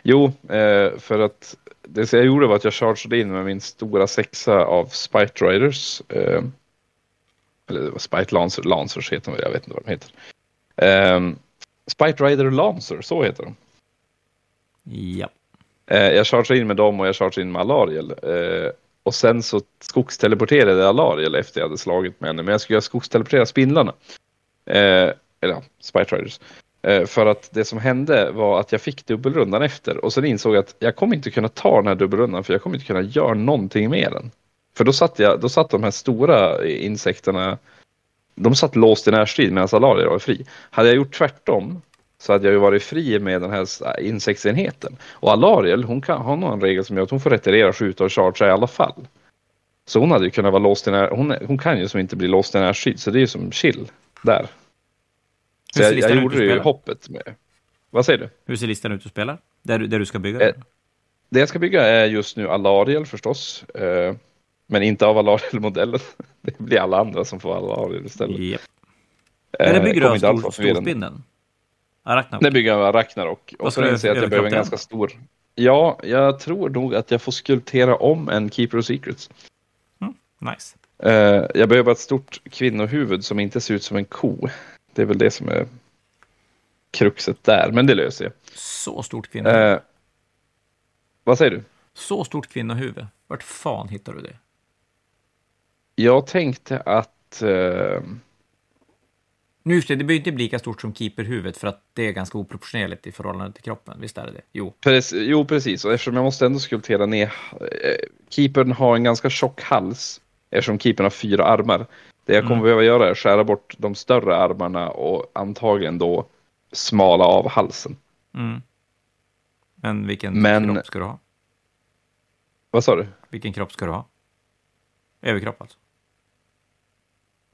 Jo, eh, för att det jag gjorde var att jag chargade in med min stora sexa av Spite Riders. Eh, eller det var Spite Lancer, Lancers heter de, jag vet inte vad de heter. Eh, Spite Rider Lancer, så heter de. Ja. Eh, jag chargeade in med dem och jag chargeade in med Alariel. Och sen så skogsteleporterade jag Alariel efter jag hade slagit med henne. Men jag skulle skogsteleportera spindlarna. Eh, eller ja, Spite Riders. Eh, för att det som hände var att jag fick dubbelrundan efter. Och sen insåg jag att jag kommer inte kunna ta den här dubbelrundan för jag kommer inte kunna göra någonting med den. För då satt, jag, då satt de här stora insekterna, de satt låst i närstrid medan Alariel var fri. Hade jag gjort tvärtom så hade jag ju varit fri med den här insektsenheten. Och Alariel, hon kan, har nog en regel som gör att hon får retirera, skjuta och chargea i alla fall. Så hon hade ju kunnat vara låst i när, hon, hon kan ju som inte bli låst i närstrid, så det är ju som chill där. Så jag, jag gjorde ju hoppet med... Vad säger du? Hur ser listan ut du spelar? Där, där du ska bygga? Eh, Det jag ska bygga är just nu Alariel förstås. Eh, men inte av Alariel-modellen. Det blir alla andra som får Alariel istället. Japp. Eh, Eller bygger du av storspindeln? Arachnok? Det bygger jag. Vad Och så inser jag att jag behöver en ganska stor... Ja, jag tror nog att jag får skulptera om en Keeper of Secrets. Nice. Eh, jag behöver ett stort kvinnohuvud som inte ser ut som en ko. Det är väl det som är kruxet där, men det löser jag. Så stort kvinnohuvud. Eh, vad säger du? Så stort kvinnohuvud. Vart fan hittar du det? jag tänkte att... Eh, Nu just det, det behöver inte bli lika stort som keeperhuvudet för att det är ganska oproportionerligt i förhållande till kroppen. Visst är det det? Jo. Precis, jo, precis. Och eftersom jag måste ändå skulptera ner... Eh, keepern har en ganska tjock hals eftersom keepern har fyra armar. Det jag kommer Mm. behöva göra är att skära bort de större armarna och antagligen då smala av halsen. Mm. Men vilken Men- kropp ska du ha? Vad sa du? Vilken kropp ska du ha? Överkropp alltså?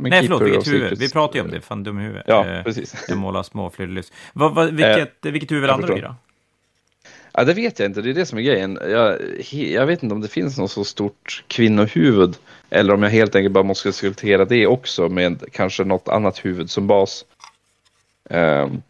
Men Nej, förlåt, vilket huvud? Vi pratade ju om det, fan dum huvud. Ja, Eh, precis. Jag målar små flödelys. Vad, vad, vilket, vilket huvud landar du i då? Ja, det vet jag inte, det är det som är grejen. Jag, jag vet inte om det finns något så stort kvinnohuvud. Eller om jag helt enkelt bara måste skulptera det också med kanske något annat huvud som bas. Ehm,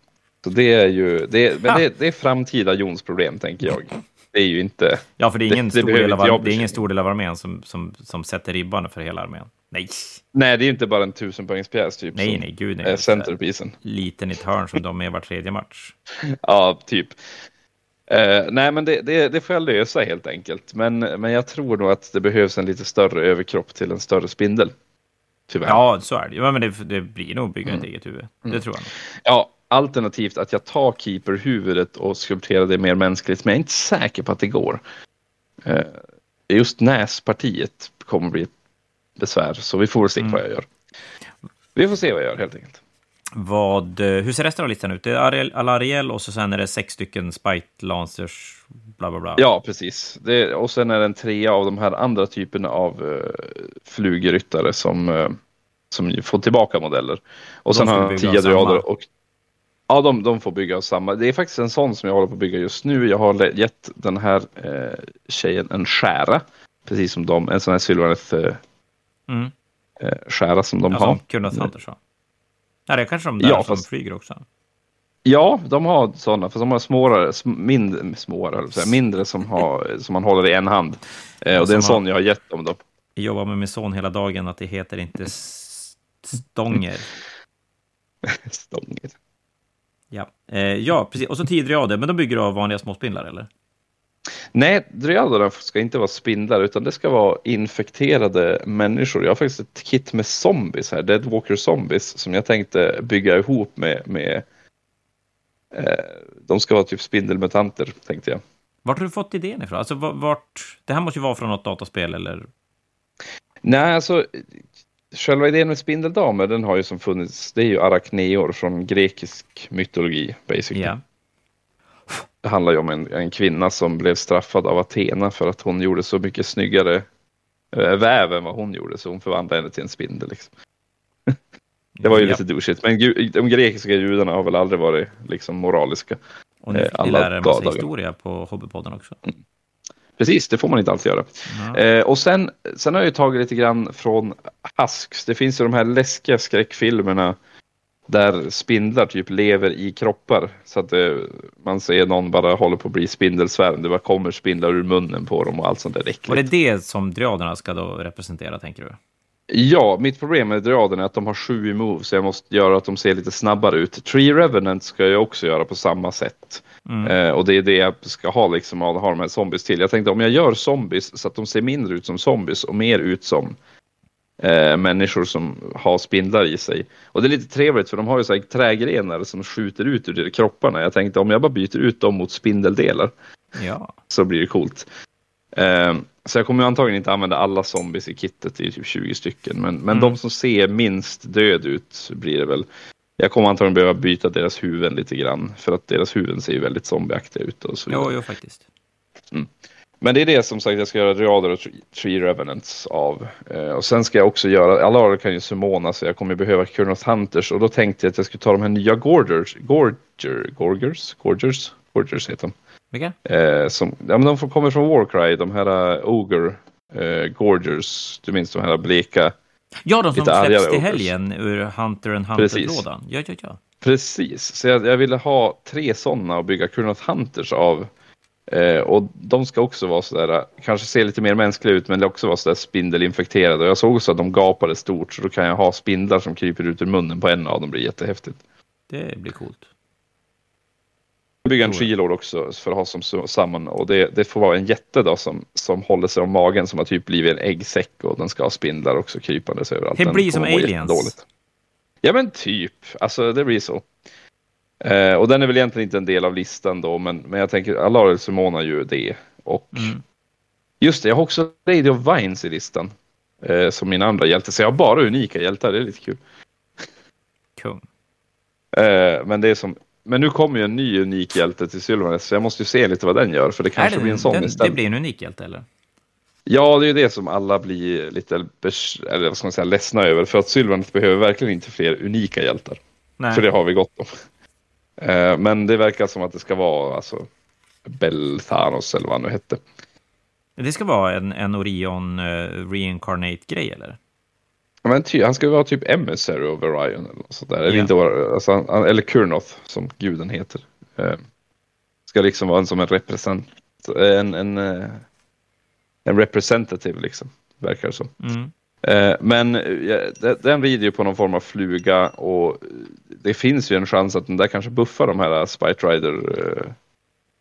så det är ju, det, men Ha! det, det är framtida Jons problem tänker jag. Det är ju inte, Ja, för det är ingen, Det- stor, del av, det är ingen stor del av armén som, som, som sätter ribban för hela armén. Nej, nej det är ju inte bara en tusenpoängspjäs typ. nej, nej, gud nej. är centerpiecen. Liten i ett hörn som de är var tredje match. Ja, typ. Eh, nej, men det, det, det får jag lösa helt enkelt. Men, men jag tror nog att det behövs en lite större överkropp till en större spindel. Tyvärr. Ja, så är det. Ja, men det, det blir nog bygga Mm. ett eget huvud. Det tror jag. Ja, alternativt att jag tar keeperhuvudet och skulpterar det mer mänskligt, men jag är inte säker på att det går. Eh, just näspartiet kommer bli ett besvär, så vi får se Mm. vad jag gör. Vi får se vad jag gör helt enkelt. Vad, eh, hur ser resten av listan ut? Det är Ariel, Alariel och så sen är det sex stycken Spite Lancers, bla bla bla. Ja, precis. Det, och sen är det en trea av de här andra typerna av uh, flugryttare som, eh, som får tillbaka modeller. Och De sen har av tio dryader och Ja, de, de får bygga samma. Det är faktiskt en sån som jag håller på att bygga just nu. Jag har gett den här eh, tjejen en skära. Precis som de, en sån här eh, Mm. eh, skära som de Ja, har. som Kunnas Hunters va? Ja, det är kanske de där Ja, som fast- flyger också. Ja, de har sådana, för de har småare, sm- mindre, säga, mindre som, har, som man håller i en hand. Eh, och det är en sån jag har gett dem då. Jag jobbar med min son hela dagen att det heter inte stånger. Stånger. Ja, eh, ja precis. Och så tio dryader, men de bygger av vanliga småspindlar eller? Nej, dryaderna ska inte vara spindlar utan det ska vara infekterade människor. Jag har faktiskt ett kit med zombies här, Deadwalker zombies, som jag tänkte bygga ihop med, med eh, de ska vara typ spindelmutanter, tänkte jag. Vart har du fått idén ifrån? Alltså, va- vart... Det här måste ju vara från något dataspel eller? Nej, alltså själva idén med spindeldamer, den har ju som funnits, det är ju arachneor från grekisk mytologi, basically. Ja. Det handlar ju om en, en kvinna som blev straffad av Athena för att hon gjorde så mycket snyggare eh, väv än vad hon gjorde, så hon förvandlade henne till en spindel. Liksom. Det var ju ja. lite douchigt, men de grekiska gudarna har väl aldrig varit liksom moraliska. Och nu eh, fick ni alla lära er en massa dagar. historia på Hobbypodden också. Precis, det får man inte alltid göra. Ja. Eh, och sen, sen har jag ju tagit lite grann från Husks. Det finns ju de här läskiga skräckfilmerna där spindlar typ lever i kroppar. Så att eh, man ser någon bara håller på att bli spindelsvärm. Det bara kommer spindlar ur munnen på dem och allt sånt där äckligt. Och det är det som dryaderna ska då representera, tänker du? Ja, mitt problem med dryaden är att de har sju i move så jag måste göra att de ser lite snabbare ut. Tree Revenant ska jag också göra på samma sätt. Mm. Eh, och det är det jag ska ha liksom, ha de här zombies till. Jag tänkte om jag gör zombies så att de ser mindre ut som zombies och mer ut som eh, människor som har spindlar i sig. Och det är lite trevligt för de har ju så här trägrenar som skjuter ut ur kropparna. Jag tänkte om jag bara byter ut dem mot spindeldelar Ja. så blir det coolt. Eh, så jag kommer ju antagligen inte använda alla zombies i kittet, det är typ 20 stycken. Men, men Mm. de som ser minst död ut blir det väl. Jag kommer antagligen behöva byta deras huvuden lite grann. För att deras huvuden ser ju väldigt zombieaktiga ut och så vidare. Jo, jo, faktiskt. Men det är det som sagt jag ska göra Driader och Tre- Tree Revenants av. Eh, och sen ska jag också göra, alla kan ju summona så jag kommer behöva Kurnoth Hunters. Och då tänkte jag att jag skulle ta de här nya Gorgers, Gorger, Gorgers, Gorgers, Gorgers heter de. Vilka? Eh, som, ja, men de får- kommer från Warcry, de här uh, Ogre uh, Gorgers. Du minns de här bleka. Ja, de som släpps till ogres. helgen ur Hunter and. Hunter-lådan. Ja, ja, ja. Precis, så jag, jag ville ha tre sådana och bygga Kurnoth Hunters av. Eh, och de ska också vara sådär, kanske se lite mer mänskliga ut men det också vara sådär spindelinfekterade. Och jag såg också att de gapade stort så då kan jag ha spindlar som kryper ut ur munnen på en av dem, det blir jättehäftigt. Det blir coolt. bygga en Treelord också för att ha som samman och det, det får vara en jätte då som, som håller sig om magen som har typ blivit en äggsäck och den ska ha spindlar också krypandes överallt. Det blir som aliens. Ja men typ, alltså det blir så. Eh, och den är väl egentligen inte en del av listan då, men, men jag tänker Alaris Simona ju det. Och mm. just det, jag har också Radio Vines i listan. Eh, som min andra hjälte, så jag har bara unika hjältar, det är lite kul. Kung. Eh, men det är som men nu kommer ju en ny unik hjälte till Sylvanes, så jag måste ju se lite vad den gör, för det kanske det, blir en sån den, istället. Det blir en unik hjälte, eller? Ja, det är ju det som alla blir lite eller vad ska man säga, ledsna över, för att Sylvanet behöver verkligen inte fler unika hjältar. Nej. För det har vi gott om. Eh, men det verkar som att det ska vara alltså Belthanos eller vad han nu hette. Det ska vara en, en Orion uh, reincarnate-grej, eller? Men ty, han ska vara typ emissary of Orion eller något sånt där. Eller, inte alltså, eller Kurnoth som guden heter. Eh, ska liksom vara en som en represent, en, en, eh, en representative liksom, verkar det som. Mm. Eh, men ja, den rider ju på någon form av fluga och det finns ju en chans att den där kanske buffar de här Spite Rider eh,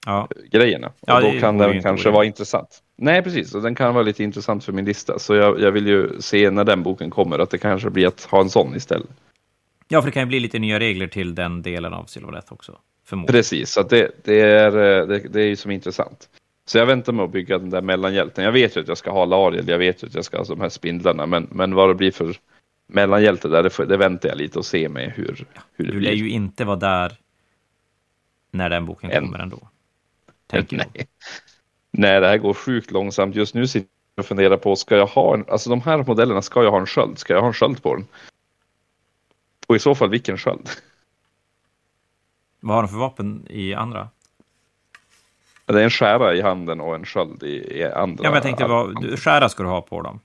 ja. grejerna. Och ja, då kan den kanske vara intressant. Nej, precis. Och den kan vara lite intressant för min lista. Så jag, jag vill ju se när den boken kommer att det kanske blir att ha en sån istället. Ja, för det kan ju bli lite nya regler till den delen av Silverdeath också. Precis, så det, det, är, det, det är ju som intressant. Så jag väntar med att bygga den där mellanhjälten. Jag vet ju att jag ska ha Lariel, jag vet ju att jag ska ha de här spindlarna, men, men vad det blir för mellanhjälte där, det, det väntar jag lite och ser med hur, hur det du blir. Du lär ju inte vara där när den boken kommer ändå. Tänker Nej. Jag. Nej, det här går sjukt långsamt. Just nu sitter jag och funderar på, ska jag ha en, alltså de här modellerna, ska jag ha en sköld? Ska jag ha en sköld på den? Och i så fall vilken sköld? Vad har de för vapen i andra? Det är en skära i handen och en sköld i, i andra. Ja, men jag tänkte, vad, skära ska du ha på dem?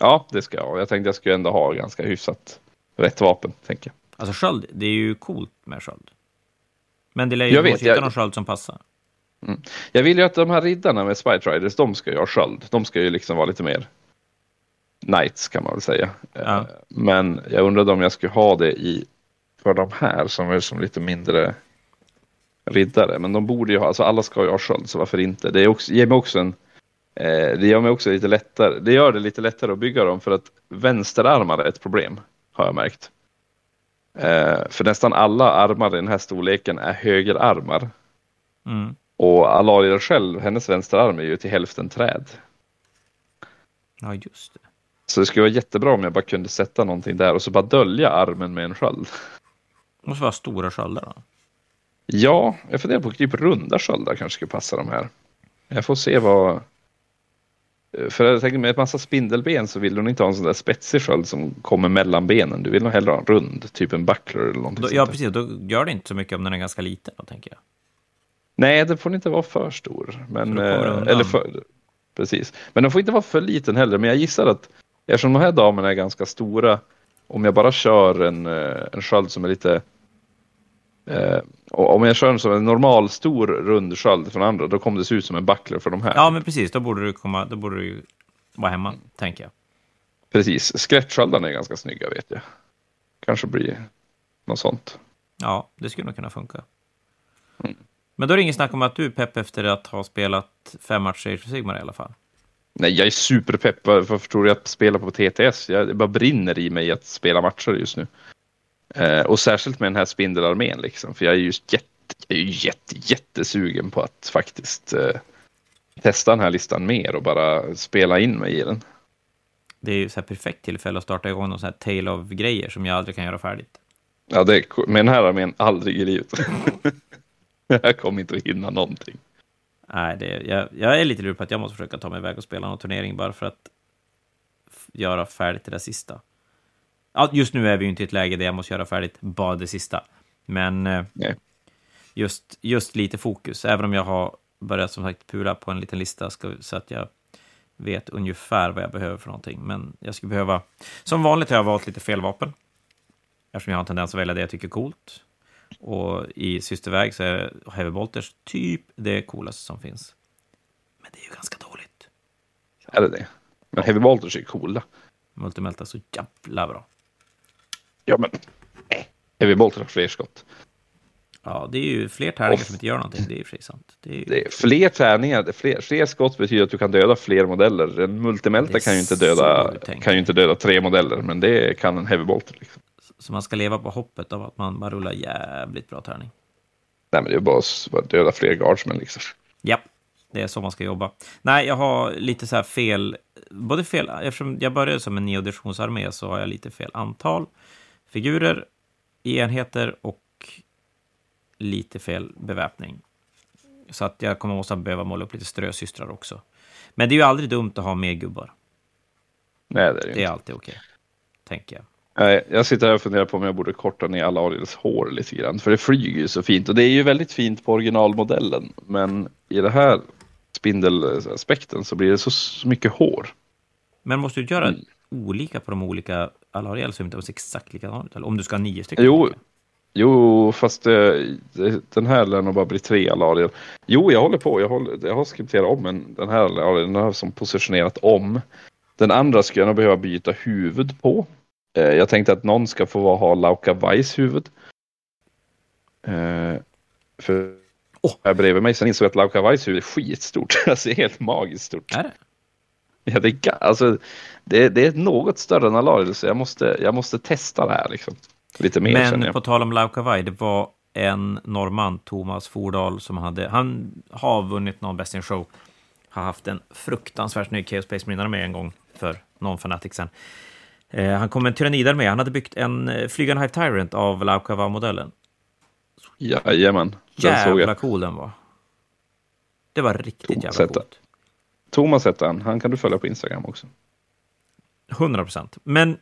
Ja, det ska jag. Jag tänkte jag skulle ändå ha ganska hyfsat rätt vapen, tänker jag. Alltså sköld, det är ju coolt med sköld. Men det lär ju hitta jag... någon sköld som passar. Mm. Jag vill ju att de här riddarna med Spite Riders, de ska ju ha sköld. De ska ju liksom vara lite mer Knights kan man väl säga. Ja. Eh, men jag undrade om jag skulle ha det i för de här som är som lite mindre riddare. Men de borde ju ha, alltså alla ska ju ha sköld, så varför inte? Det är också, ger mig också en eh, det gör mig också lite lättare. Det gör det lite lättare att bygga dem för att vänsterarmar är ett problem, har jag märkt. Eh, för nästan alla armar i den här storleken är högerarmar. Mm. Och Alaria själv, hennes vänsterarm är ju till hälften träd. Ja, just det. Så det skulle vara jättebra om jag bara kunde sätta någonting där och så bara dölja armen med en sköld. Det måste vara stora sköldar då? Ja, jag funderar på typ runda sköldar kanske skulle passa de här. Jag får se vad... För jag tänker med ett massa spindelben så vill du inte ha en sån där spetsig sköld som kommer mellan benen. Du vill nog hellre ha en rund, typ en buckler eller någonting då, Ja, precis. Då gör det inte så mycket om den är ganska liten då, tänker jag. Nej, den får inte vara för stor. Men, eh, eller för, precis. Men den får inte vara för liten heller. Men jag gissar att eftersom de här damerna är ganska stora, om jag bara kör en, eh, en sköld som är lite eh, om jag kör som en normal stor rund sköld från andra, då kommer det se ut som en buckler för de här. Ja, men precis. Då borde du, komma, då borde du vara hemma, mm. tänker jag. Precis. Skrättsköldarna är ganska snygga, vet jag. Kanske blir något sånt. Ja, det skulle nog kunna funka. Mm. Men då är det inget snack om att du är pepp efter att ha spelat fem matcher för Sigmar i alla fall? Nej, jag är superpepp. Varför tror du att spela på TTS? Jag bara brinner i mig att spela matcher just nu. Eh, och särskilt med den här spindelarmén liksom. För jag är just jätte, jag är jätte, jättesugen på att faktiskt eh, testa den här listan mer och bara spela in mig i den. Det är ju så här perfekt tillfälle att starta igång någon sån här Tale of-grejer som jag aldrig kan göra färdigt. Ja, det är, med den här armén aldrig i livet. jag kommer inte att hinna någonting. Nej, det, jag, jag är lite lurad på att jag måste försöka ta mig iväg och spela någon turnering bara för att göra färdigt det där sista. Ja, just nu är vi ju inte i ett läge där jag måste göra färdigt bara det sista. Men eh, just, just lite fokus, även om jag har börjat som sagt pula på en liten lista ska, så att jag vet ungefär vad jag behöver för någonting. Men jag skulle behöva, som vanligt har jag valt lite fel vapen. Eftersom jag har en tendens att välja det jag tycker är coolt. Och i Systerväg så är Heavy Bolters typ det coolaste som finns. Men det är ju ganska dåligt. Är det det? Men Heavy Bolters är coola. Multimelt är så jävla bra. Ja, men Heavy Bolters har fler skott. Ja, det är ju fler tärningar som inte gör någonting. Det är ju för sig sant. Det är, ju... det är fler tärningar, fler, fler skott betyder att du kan döda fler modeller. En multimelta kan ju, inte döda, kan ju inte döda tre modeller, men det kan en heavybolt. Liksom. Så man ska leva på hoppet av att man bara rullar jävligt bra tärning? Nej, men det är bara att döda fler guardsmen liksom. Ja, det är så man ska jobba. Nej, jag har lite så här fel, både fel, eftersom jag började som en neoditionsarmé så har jag lite fel antal figurer i enheter och lite fel beväpning. Så att jag kommer måste behöva måla upp lite strösystrar också. Men det är ju aldrig dumt att ha mer gubbar. Nej, det är det, det är alltid okej, okay, tänker jag. Jag sitter här och funderar på om jag borde korta ner alla Ariels hår lite grann. För det flyger ju så fint och det är ju väldigt fint på originalmodellen. Men i det här spindelaspekten så blir det så, så mycket hår. Men måste du göra mm. olika på de olika alla så inte ser exakt likadana ut? Om du ska ha nio stycken? Jo, Jo, fast det, den här lär nog bara bli tre Alariel. Jo, jag håller på. Jag, håller, jag har skripterat om men den här Alariel har som positionerat om. Den andra skulle jag nog behöva byta huvud på. Eh, jag tänkte att någon ska få ha Lauka Weiss huvud. Eh, för oh. här bredvid mig sen insåg jag att Lauka Weiss huvud är skitstort. Alltså helt magiskt stort. Är det? Ja, det, är, alltså, det, det är något större än Alariel så jag måste, jag måste testa det här liksom. Lite mer Men på tal om Laukavai, det var en norrman, Thomas Fordal, som hade, han har vunnit någon Best in Show, har haft en fruktansvärt snygg Chaos Space Marine med en gång för någon Fanatic sen. Eh, han kom en tyrannidare med, han hade byggt en eh, flygande Hive Tyrant av Laukava-modellen. Jajamän, den Jävla cool den var. Det var riktigt jävla coolt. Thomas hette han, han kan du följa på Instagram också. 100 procent. Men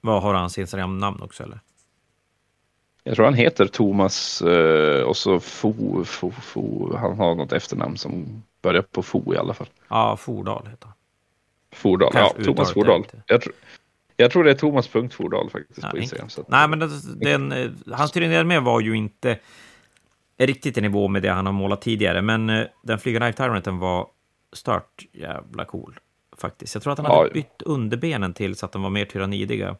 vad har hans Instagram-namn också eller? Jag tror han heter Thomas eh, och så Fo, Fo, Fo, han har något efternamn som börjar på Fo i alla fall. Ja, Fordal heter han. Fordal, ja, Thomas Fordal. Jag, tr jag, tror det är Thomas Fordal faktiskt ja, på Instagram. Så Nej, men den, eh, hans turnerade med var ju inte riktigt i nivå med det han har målat tidigare, men eh, den flygande Tyranten var stört jävla cool faktiskt. Jag tror att han hade ja. bytt underbenen till så att de var mer tyrannidiga.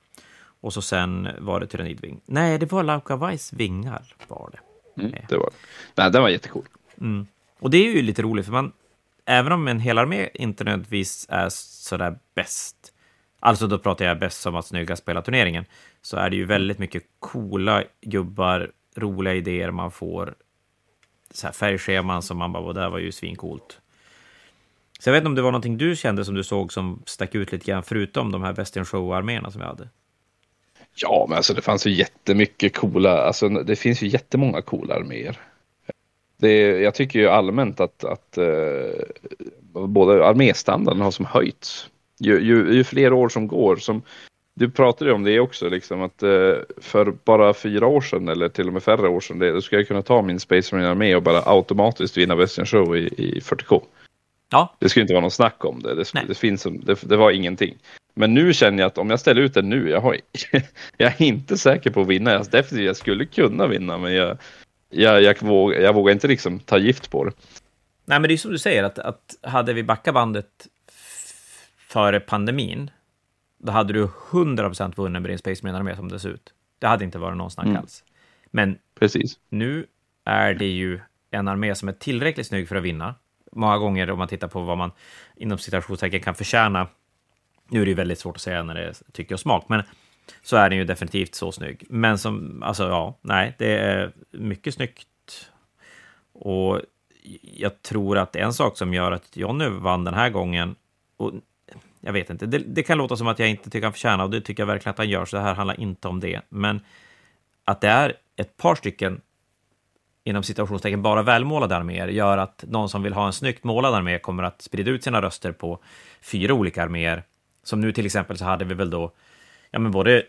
Och så sen var det tyrannidving. Nej, det var Lauka Weiss vingar var det. Mm, det var Nej, den var jättecool. Mm. Och det är ju lite roligt, för man, även om en hel armé inte nödvändigtvis är sådär bäst, alltså då pratar jag bäst som att snygga spela turneringen, så är det ju väldigt mycket coola gubbar, roliga idéer man får, så här färgscheman som man bara, det var ju svincoolt. Så jag vet inte om det var någonting du kände som du såg som stack ut lite grann, förutom de här Western Show-arméerna som vi hade? Ja, men alltså det fanns ju jättemycket coola, alltså det finns ju jättemånga coola arméer. Det, jag tycker ju allmänt att, att uh, både arméstandarden har som höjts. Ju, ju, ju, fler år som går, som du pratade om det också, liksom att uh, för bara fyra år sedan eller till och med färre år sedan, det, då skulle jag kunna ta min Space Marine armé och bara automatiskt vinna Western Show i, i 40K. Ja. Det skulle inte vara någon snack om det. Det, det finns, det, det, var ingenting. Men nu känner jag att om jag ställer ut den nu, jag, har, jag är inte säker på att vinna. Jag, definitivt, jag skulle kunna vinna, men jag, jag, jag, vågar, jag vågar inte liksom ta gift på det. Nej, men det är som du säger, att, att hade vi backat bandet före pandemin, då hade du 100% vunnit med din Space Marine armé som det ser ut. Det hade inte varit någon snack mm. alls. Men Precis. nu är det ju en armé som är tillräckligt snygg för att vinna många gånger om man tittar på vad man inom citationstecken kan förtjäna. Nu är det ju väldigt svårt att säga när det är tycke och smak, men så är den ju definitivt så snygg. Men som, alltså ja, nej, det är mycket snyggt. Och jag tror att en sak som gör att Jonny vann den här gången, och jag vet inte, det, det, kan låta som att jag inte tycker han förtjänar, och det tycker jag verkligen att han gör, så det här handlar inte om det. Men att det är ett par stycken inom situationstecken bara välmålade arméer gör att någon som vill ha en snyggt målad armé kommer att sprida ut sina röster på fyra olika arméer. Som nu till exempel så hade vi väl då, ja men både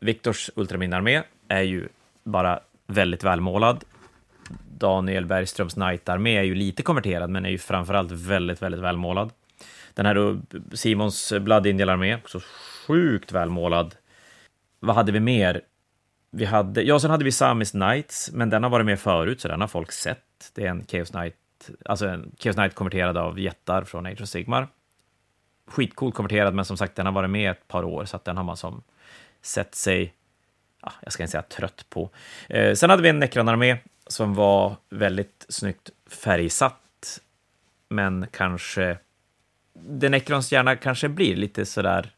Viktors Ultramin-armé är ju bara väldigt välmålad. Daniel Bergströms Knight-armé är ju lite konverterad, men är ju framförallt väldigt, väldigt välmålad. Den här då, Simons Blood Indial-armé, också sjukt välmålad. Vad hade vi mer? Vi hade, ja, sen hade vi Samis Knights, men den har varit med förut, så den har folk sett. Det är en Chaos Knight, alltså en Chaos Knight konverterad av jättar från Age of Sigmar. Skitcool konverterad, men som sagt, den har varit med ett par år, så att den har man som sett sig ja, jag ska inte säga trött på. Eh, sen hade vi en Necron-armé som var väldigt snyggt färgsatt, men kanske... Det Necrons hjärna kanske blir lite sådär,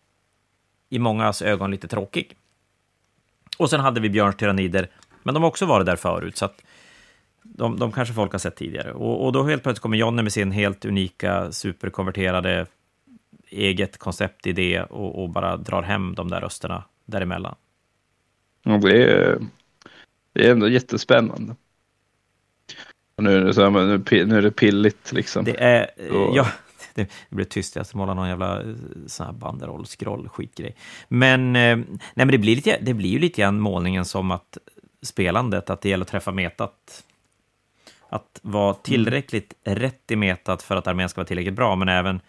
i mångas ögon, lite tråkig. Och sen hade vi Björns tyrannider, men de har också varit där förut, så att de, de kanske folk har sett tidigare. Och, och då helt plötsligt kommer Jonne med sin helt unika, superkonverterade eget konceptidé och, och bara drar hem de där rösterna däremellan. Ja, det, är, det är ändå jättespännande. Nu, här, nu, nu är det pilligt liksom. Det är, och... ja, det, det blev tyst, jag måla någon jävla eh, sån här banderoll, scroll, skitgrej. Men, eh, nej, men det, blir lite, det blir ju lite grann målningen som att spelandet, att det gäller att träffa metat. Att vara mm. tillräckligt mm. rätt i metat för att armén ska vara tillräckligt bra, men även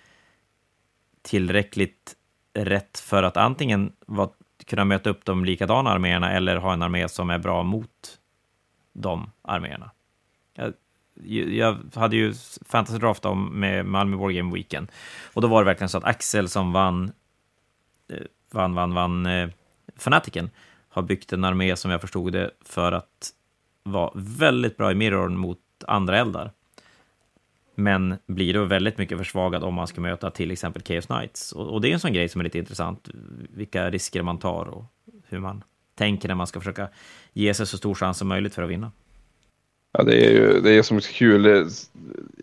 tillräckligt rätt för att antingen vara, kunna möta upp de likadana arméerna eller ha en armé som är bra mot de arméerna. Jag, hade ju Fantasy Draft om med Malmö Wargame Weekend och då var det verkligen så att Axel som vann, eh, vann, vann, vann eh, Fanatiken har byggt en armé som jag förstod det för att vara väldigt bra i mirrorn mot andra eldar men blir då väldigt mycket försvagad om man ska möta till exempel Chaos Knights. Och, och, det är en sån grej som är lite intressant, vilka risker man tar och hur man tänker när man ska försöka ge sig så stor chans som möjligt för att vinna. Ja, det är ju det är som kul.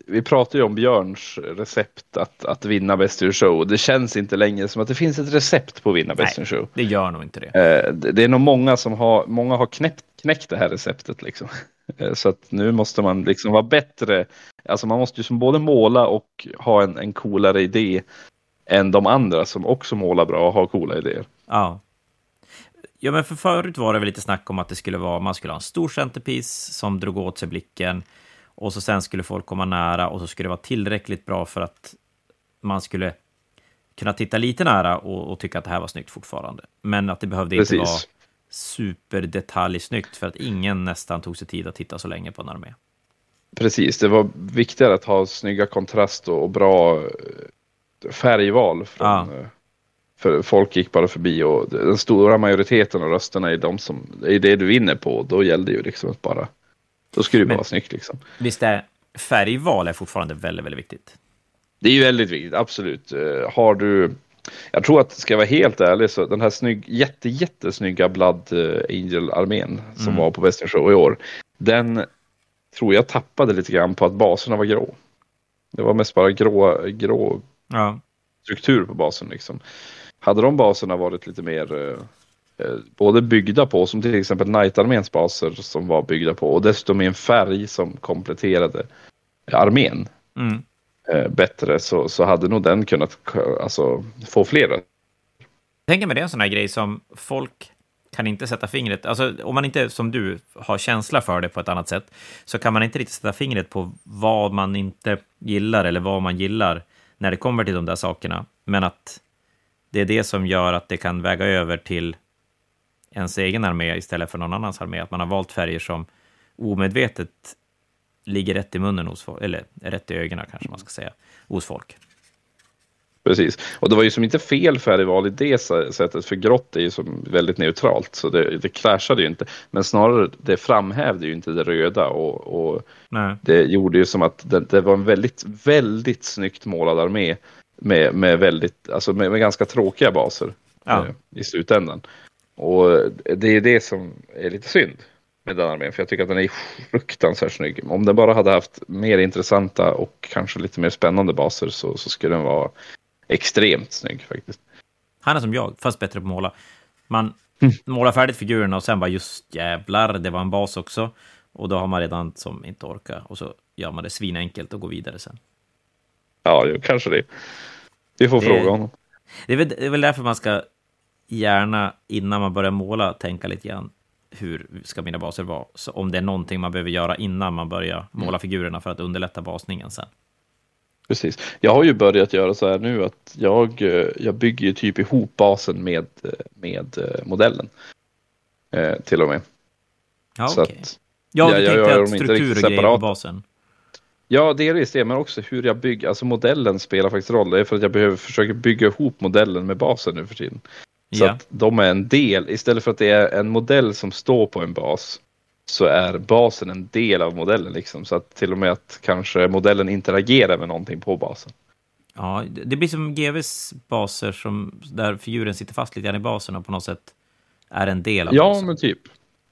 Vi pratar ju om Björns recept att, att vinna Best in Show. Det känns inte längre som att det finns ett recept på att vinna Best in Show. det gör nog inte det. Eh, det är nog många som har, många har knäckt, knäckt det här receptet liksom. Eh, så att nu måste man liksom vara bättre. Alltså man måste ju som både måla och ha en, en coolare idé än de andra som också målar bra och har coola idéer. Ja. Ja, men för förut var det väl lite snack om att det skulle vara, man skulle ha en stor centerpiece som drog åt sig blicken och så sen skulle folk komma nära och så skulle det vara tillräckligt bra för att man skulle kunna titta lite nära och, och tycka att det här var snyggt fortfarande. Men att det behövde Precis. inte vara superdetaljsnyggt för att ingen nästan tog sig tid att titta så länge på en armé. Precis, det var viktigare att ha snygga kontrast och bra eh, färgval. Från, ja. För folk gick bara förbi och den stora majoriteten av rösterna är de som är det du vinner på. Då gällde ju liksom att bara, då skulle det bara vara snyggt liksom. Visst är färgval är fortfarande väldigt, väldigt viktigt. Det är ju väldigt viktigt, absolut. Eh, har du jag tror att, ska jag vara helt ärlig, så den här snygg, jätte, jättesnygga Blood eh, Angel-armén som mm. var på Western Show i år, den tror jag tappade lite grann på att baserna var grå. Det var mest bara grå, grå ja. struktur på basen. Liksom. Hade de baserna varit lite mer eh, eh både byggda på, som till exempel Knight-arméns baser som var byggda på, och dessutom i en färg som kompletterade armén. Mm. Eh, bättre så, så hade nog den kunnat alltså, få fler. Jag tänker mig det är en sån här grej som folk kan inte sätta fingret, alltså om man inte som du har känsla för det på ett annat sätt, så kan man inte riktigt sätta fingret på vad man inte gillar eller vad man gillar när det kommer till de där sakerna. Men att det är det som gör att det kan väga över till ens egen armé istället för någon annans armé, att man har valt färger som omedvetet ligger rätt i munnen hos folk, eller rätt i ögonen kanske man ska säga, hos folk. Precis, och det var ju som inte fel färgval i det sättet, för grått är ju som väldigt neutralt, så det, det clashade ju inte. Men snarare, det framhävde ju inte det röda och, och det gjorde ju som att det, det, var en väldigt, väldigt snyggt målad armé med, med, väldigt, alltså med, med ganska tråkiga baser ja. eh, i slutändan. Och det är det som är lite synd med den armén. För jag tycker att den är fruktansvärt snygg. Om den bara hade haft mer intressanta och kanske lite mer spännande baser så, så skulle den vara extremt snygg faktiskt. Han är som jag, fast bättre på att måla. Man mm. målar färdigt figurerna och sen bara just jävlar, det var en bas också. Och då har man redan som inte orkar och så gör man det svinenkelt och går vidare sen. Ja, kanske det. Vi får det, fråga honom. Det är, väl, det är väl därför man ska gärna innan man börjar måla tänka lite grann hur ska mina baser vara? Så om det är någonting man behöver göra innan man börjar måla mm. figurerna för att underlätta basningen sen. Precis. Jag har ju börjat göra så här nu att jag, eh, jag bygger typ ihop basen med, eh, med eh, modellen. Eh, till och med. Ja, så okay. att, ja, du jag, tänkte jag, att struktur och grejer på basen. Ja, delvis det, men också hur jag bygger. Alltså modellen spelar faktiskt roll. Det är för att jag behöver försöka bygga ihop modellen med basen nu för tiden. Så Ja. att de är en del, istället för att det är en modell som står på en bas, så är basen en del av modellen. Liksom. Så att till och med att kanske modellen interagerar med någonting på basen. Ja, det blir som GVs baser som, där figuren sitter fast lite grann i basen och på något sätt är en del av Ja, basen. men typ.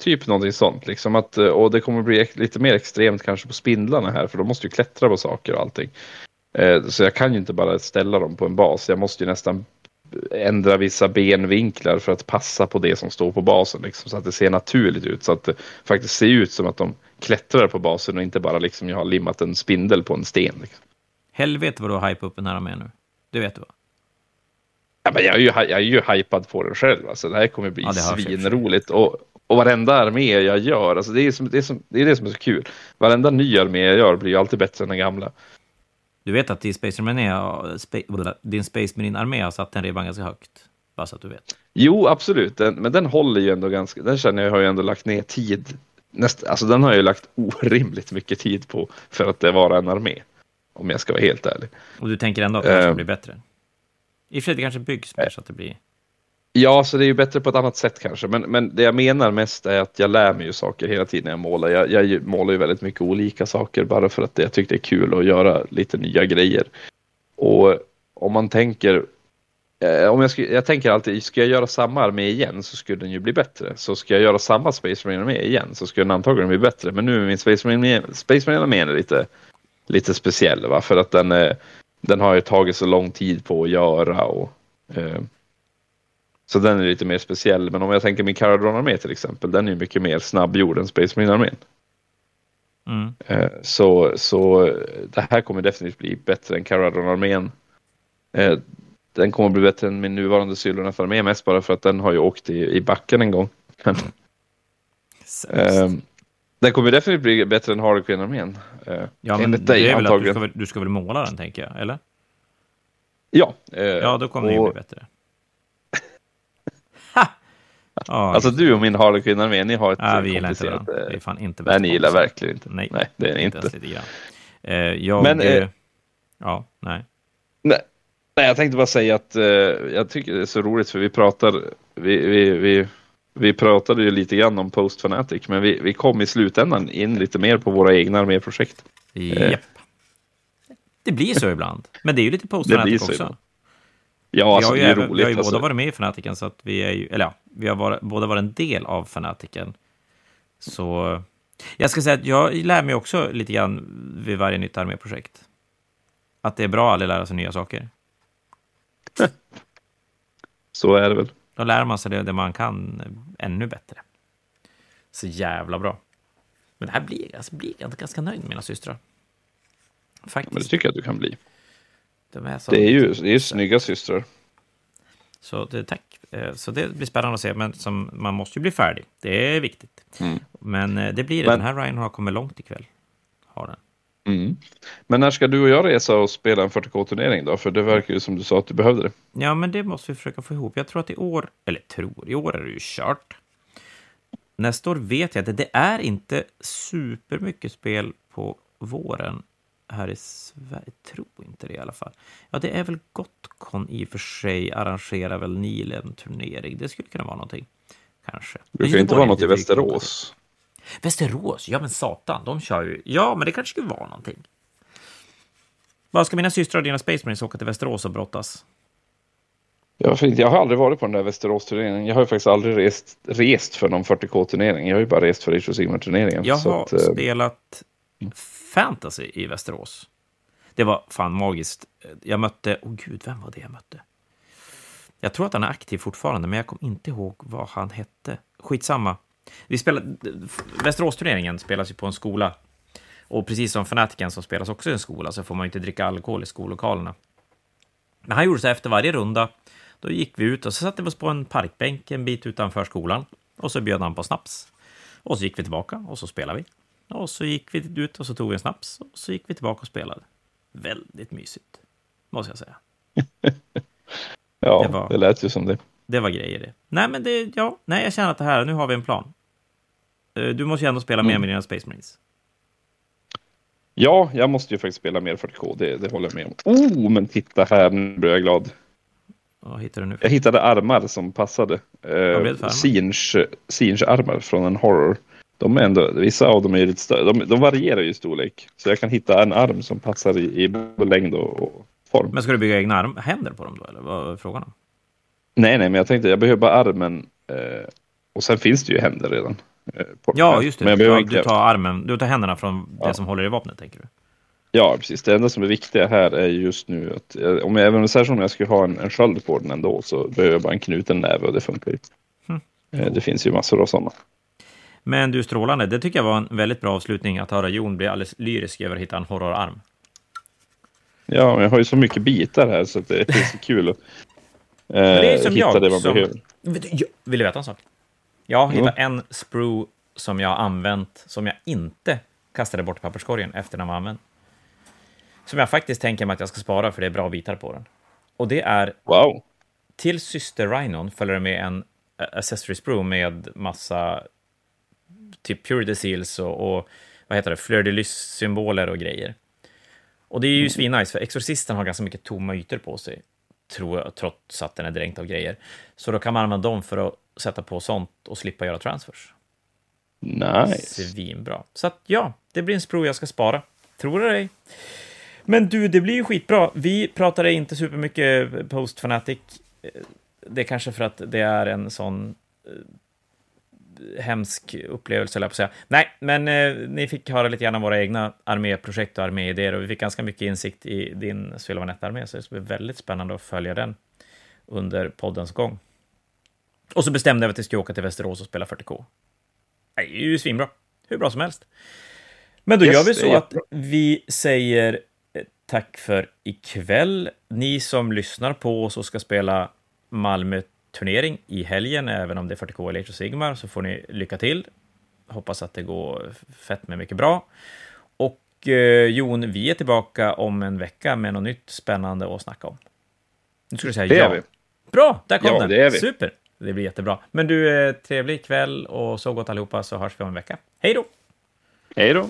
Typ någonting sånt. Liksom att, eh, och det kommer bli lite mer extremt kanske på spindlarna här, för de måste ju klättra på saker och allting. Eh, Så jag kan ju inte bara ställa dem på en bas. Jag måste ju nästan ändra vissa benvinklar för att passa på det som står på basen. Liksom, så att det ser naturligt ut. Så att det faktiskt ser ut som att de klättrar på basen och inte bara liksom jag har limmat en spindel på en sten. Liksom. Helvete vad du har hypat upp den här med nu. Det vet du va? Ja, men jag, är ju, jag är ju hypad på den själv. Alltså, det här kommer bli Ja, svinroligt. Och, och varenda armé jag gör, alltså, det, är som, det, är som, det är det som är så kul. Varenda ny armé jag gör blir ju alltid bättre än den gamla. Du vet att din Space Marine, din Space Marine-armé har satt den ribban ganska högt. Bara så att du vet. Jo, absolut. Den, men den håller ju ändå ganska... Den känner jag har ju ändå lagt ner tid. Näst, alltså den har jag ju lagt orimligt mycket tid på för att det vara en armé. Om jag ska vara helt ärlig. Och du tänker ändå att det här ska Ehm. bli bättre? I och för sig, det kanske byggs mer så att det blir... Ja, så det är ju bättre på ett annat sätt kanske. Men, men det jag menar mest är att jag lär mig ju saker hela tiden när jag målar. Jag, jag målar ju väldigt mycket olika saker bara för att jag tycker det är kul att göra lite nya grejer. Och om man tänker eh, om jag, skulle, jag tänker alltid, ska jag göra samma armé igen så skulle den ju bli bättre. Så ska jag göra samma Space Marine armé igen så skulle den antagligen bli bättre. Men nu är min Space Marine, Space Marine armé lite, lite speciell va? för att den, eh, den har ju tagit så lång tid på att göra. Och, eh, så den är lite mer speciell. Men om jag tänker min Caradron armé till exempel, den är ju mycket mer snabbgjord än Space Marine armén. Mm. Eh, Så, så det här kommer definitivt bli bättre än Caradron-armén. Eh, Den kommer bli bättre än min nuvarande Sylvaneth-armé mest bara för att den har ju åkt i, i backen en gång. Men, Sämst. eh, den kommer definitivt bli bättre än Harlequin-armén. Eh, ja, men enligt det dig är väl att du antagligen. ska, väl, du ska väl måla den, tänker jag? Eller? Ja, eh, Ja, då kommer det ju och, bli bättre. Ja, Alltså du och min Harlequin-armé, ni har ett ja, eh, vi gillar inte komplicerat... den. Det är eh, fan inte Nej, ni gillar verkligen inte. Nej, Nej, det är ni inte. ens lite grann. Eh, jag... Men, eh, ja, nej. Nej, nej, jag tänkte bara säga att eh, jag tycker det är så roligt för vi pratar, vi, vi, vi, vi pratade ju lite grann om Post Fanatic, men vi, vi kom i slutändan in lite mer på våra egna arméprojekt. Japp. Det blir så ibland. Men det är ju lite post Fanatic så också. ibland. Ja, alltså vi har är ju, även, vi har roligt. ju Alltså. båda varit med i Fanatiken, så att vi är ju, eller ja, vi har varit, båda varit en del av Fanatiken. Så jag ska säga att jag lär mig också lite grann vid varje nytt arméprojekt. Att det är bra att aldrig lära sig nya saker. Så är det väl. Då lär man sig det, det man kan ännu bättre. Så jävla bra. Men det här blir, alltså, blir jag ganska nöjd med mina systrar. Men det Faktiskt. tycker jag att du kan bli. De är Det är ju, det är ju snygga systrar. så det, tack. Eh, Så det blir spännande att se, men som, man måste ju bli färdig. Det är viktigt. Mm. Men eh, det blir det. Men- Den här Ryan har kommit långt ikväll. Har den. Mm. Men när ska du och jag resa och spela en 40K-turnering då? För det verkar ju som du sa att du behövde det. Ja, men det måste vi försöka få ihop. Jag tror att i år, eller tror, i år är det ju kört. Nästa år vet jag att det är inte supermycket spel på våren här i Sverige. Tror inte det i alla fall. Ja, det är väl Gotcon i och för sig arrangerar väl Nile en turnering. Det skulle kunna vara någonting. Kanske. Det brukar inte vara något i. Västerås. Västerås? Ja, men satan, de kör ju. Ja, men det kanske skulle vara någonting. Vad ska mina systrar och dina Space Marines åka till Västerås och brottas? För, jag har aldrig varit på den där Västerås-turneringen. Jag har ju faktiskt aldrig rest, rest för någon 40K-turnering. Jag har ju bara rest för Age of Sigmar-turneringen. Jag har att, eh, spelat fantasy i Västerås. Det var fan magiskt. Jag mötte, åh oh gud, vem var det jag mötte? Jag tror att han är aktiv fortfarande, men jag kommer inte ihåg vad han hette. Skitsamma. Vi spelade, Västerås-turneringen spelas ju på en skola. Och precis som Fanatiken så spelas också i en skola, så får man ju inte dricka alkohol i skollokalerna. Men han gjorde så efter varje runda. Då gick vi ut och så satte vi oss på en parkbänk en bit utanför skolan. Och så bjöd han på snaps. Och så gick vi tillbaka och så spelade vi. Och så gick vi ut och så tog vi en snaps och så gick vi tillbaka och spelade. Väldigt mysigt, måste jag säga. ja, det det, var- lät ju som det. Det var grejer det. Nej, men det, ja, nej, jag känner att det här, nu har vi en plan. Eh, Du måste ju ändå spela mer Mm. med dina Space Marines. Ja, jag måste ju faktiskt spela mer 40K. Det, det håller jag med om. Oh, men titta här, nu blir jag glad. Vad hittar du nu? Jag hittade armar som passade. blev det Eh, för armar? Singe, Singe armar från en horror. De är ändå, vissa av dem är lite större. De, de varierar ju i storlek. Så jag kan hitta en arm som passar i, i längd och, och form. Men ska du bygga egna arm, händer på dem då, eller vad är frågan om? Nej, nej, men jag tänkte jag behöver bara armen. Eh, och sen finns det ju händer redan. Eh, Ja, just det. Men jag Du behöver du tar armen, du tar händerna från det Ja. som håller i vapnet, tänker du? Ja, precis. Det enda som är viktiga här är just nu att eh, om jag även särskilt om jag skulle ha en, en sköld på den ändå så behöver jag bara en knuten näve och det funkar ju. Mm. Eh, det finns ju massor av sådana. Men du, strålande. Det tycker jag var en väldigt bra avslutning, att höra Jon bli alldeles lyrisk över att hitta en horrorarm. Ja, jag har ju så mycket bitar här så det är så kul att eh, det är som hitta jag det man som- behöver. Vill du veta en sak? Jag har hittat en sprue som jag har använt, som jag inte kastade bort i papperskorgen efter den var använd. Som jag faktiskt tänker mig att jag ska spara, för det är bra bitar på den. Och det är Wow! till syster Rhinon följer det med en eh, accessory sprue med massa typ purity seals och, och vad heter det, fleur de lys-symboler och grejer. Och det är ju svinnice, för Exorcisten har ganska mycket tomma ytor på sig, tror jag, trots att den är dränkt av grejer. Så då kan man använda dem för att sätta på sånt och slippa göra transfers. Nice! Svinbra. Så att ja, det blir en sprue jag ska spara. Tror du ej? Men du, det blir ju skitbra. Vi pratade inte supermycket Post Fanatic. Det är kanske för att det är en sån eh, hemsk upplevelse, jag på säga. Nej, men eh, ni fick höra lite grann om våra egna arméprojekt och arméidéer och vi fick ganska mycket insikt i din Sylvanette-armé, så det ska bli väldigt spännande att följa den under poddens gång. Och så bestämde vi att vi ska åka till Västerås och spela 40K. Det är ju svinbra. Hur bra som helst. Men då Yes, gör vi så att vi säger eh, tack för ikväll. Ni som lyssnar på oss och ska spela Malmö-turnering i helgen, även om det är 40K eller Age of Sigmar, så får ni lycka till. Hoppas att det går fett med mycket bra. Och eh, Jon, vi är tillbaka om en vecka med något nytt spännande att snacka om. Nu skulle du säga Det ja. är vi. Bra, där kom Ja, den. det är vi. Super. Det blir jättebra. Men du, eh, trevlig kväll och så gott allihopa, så hörs vi om en vecka. Hej då! Hej då!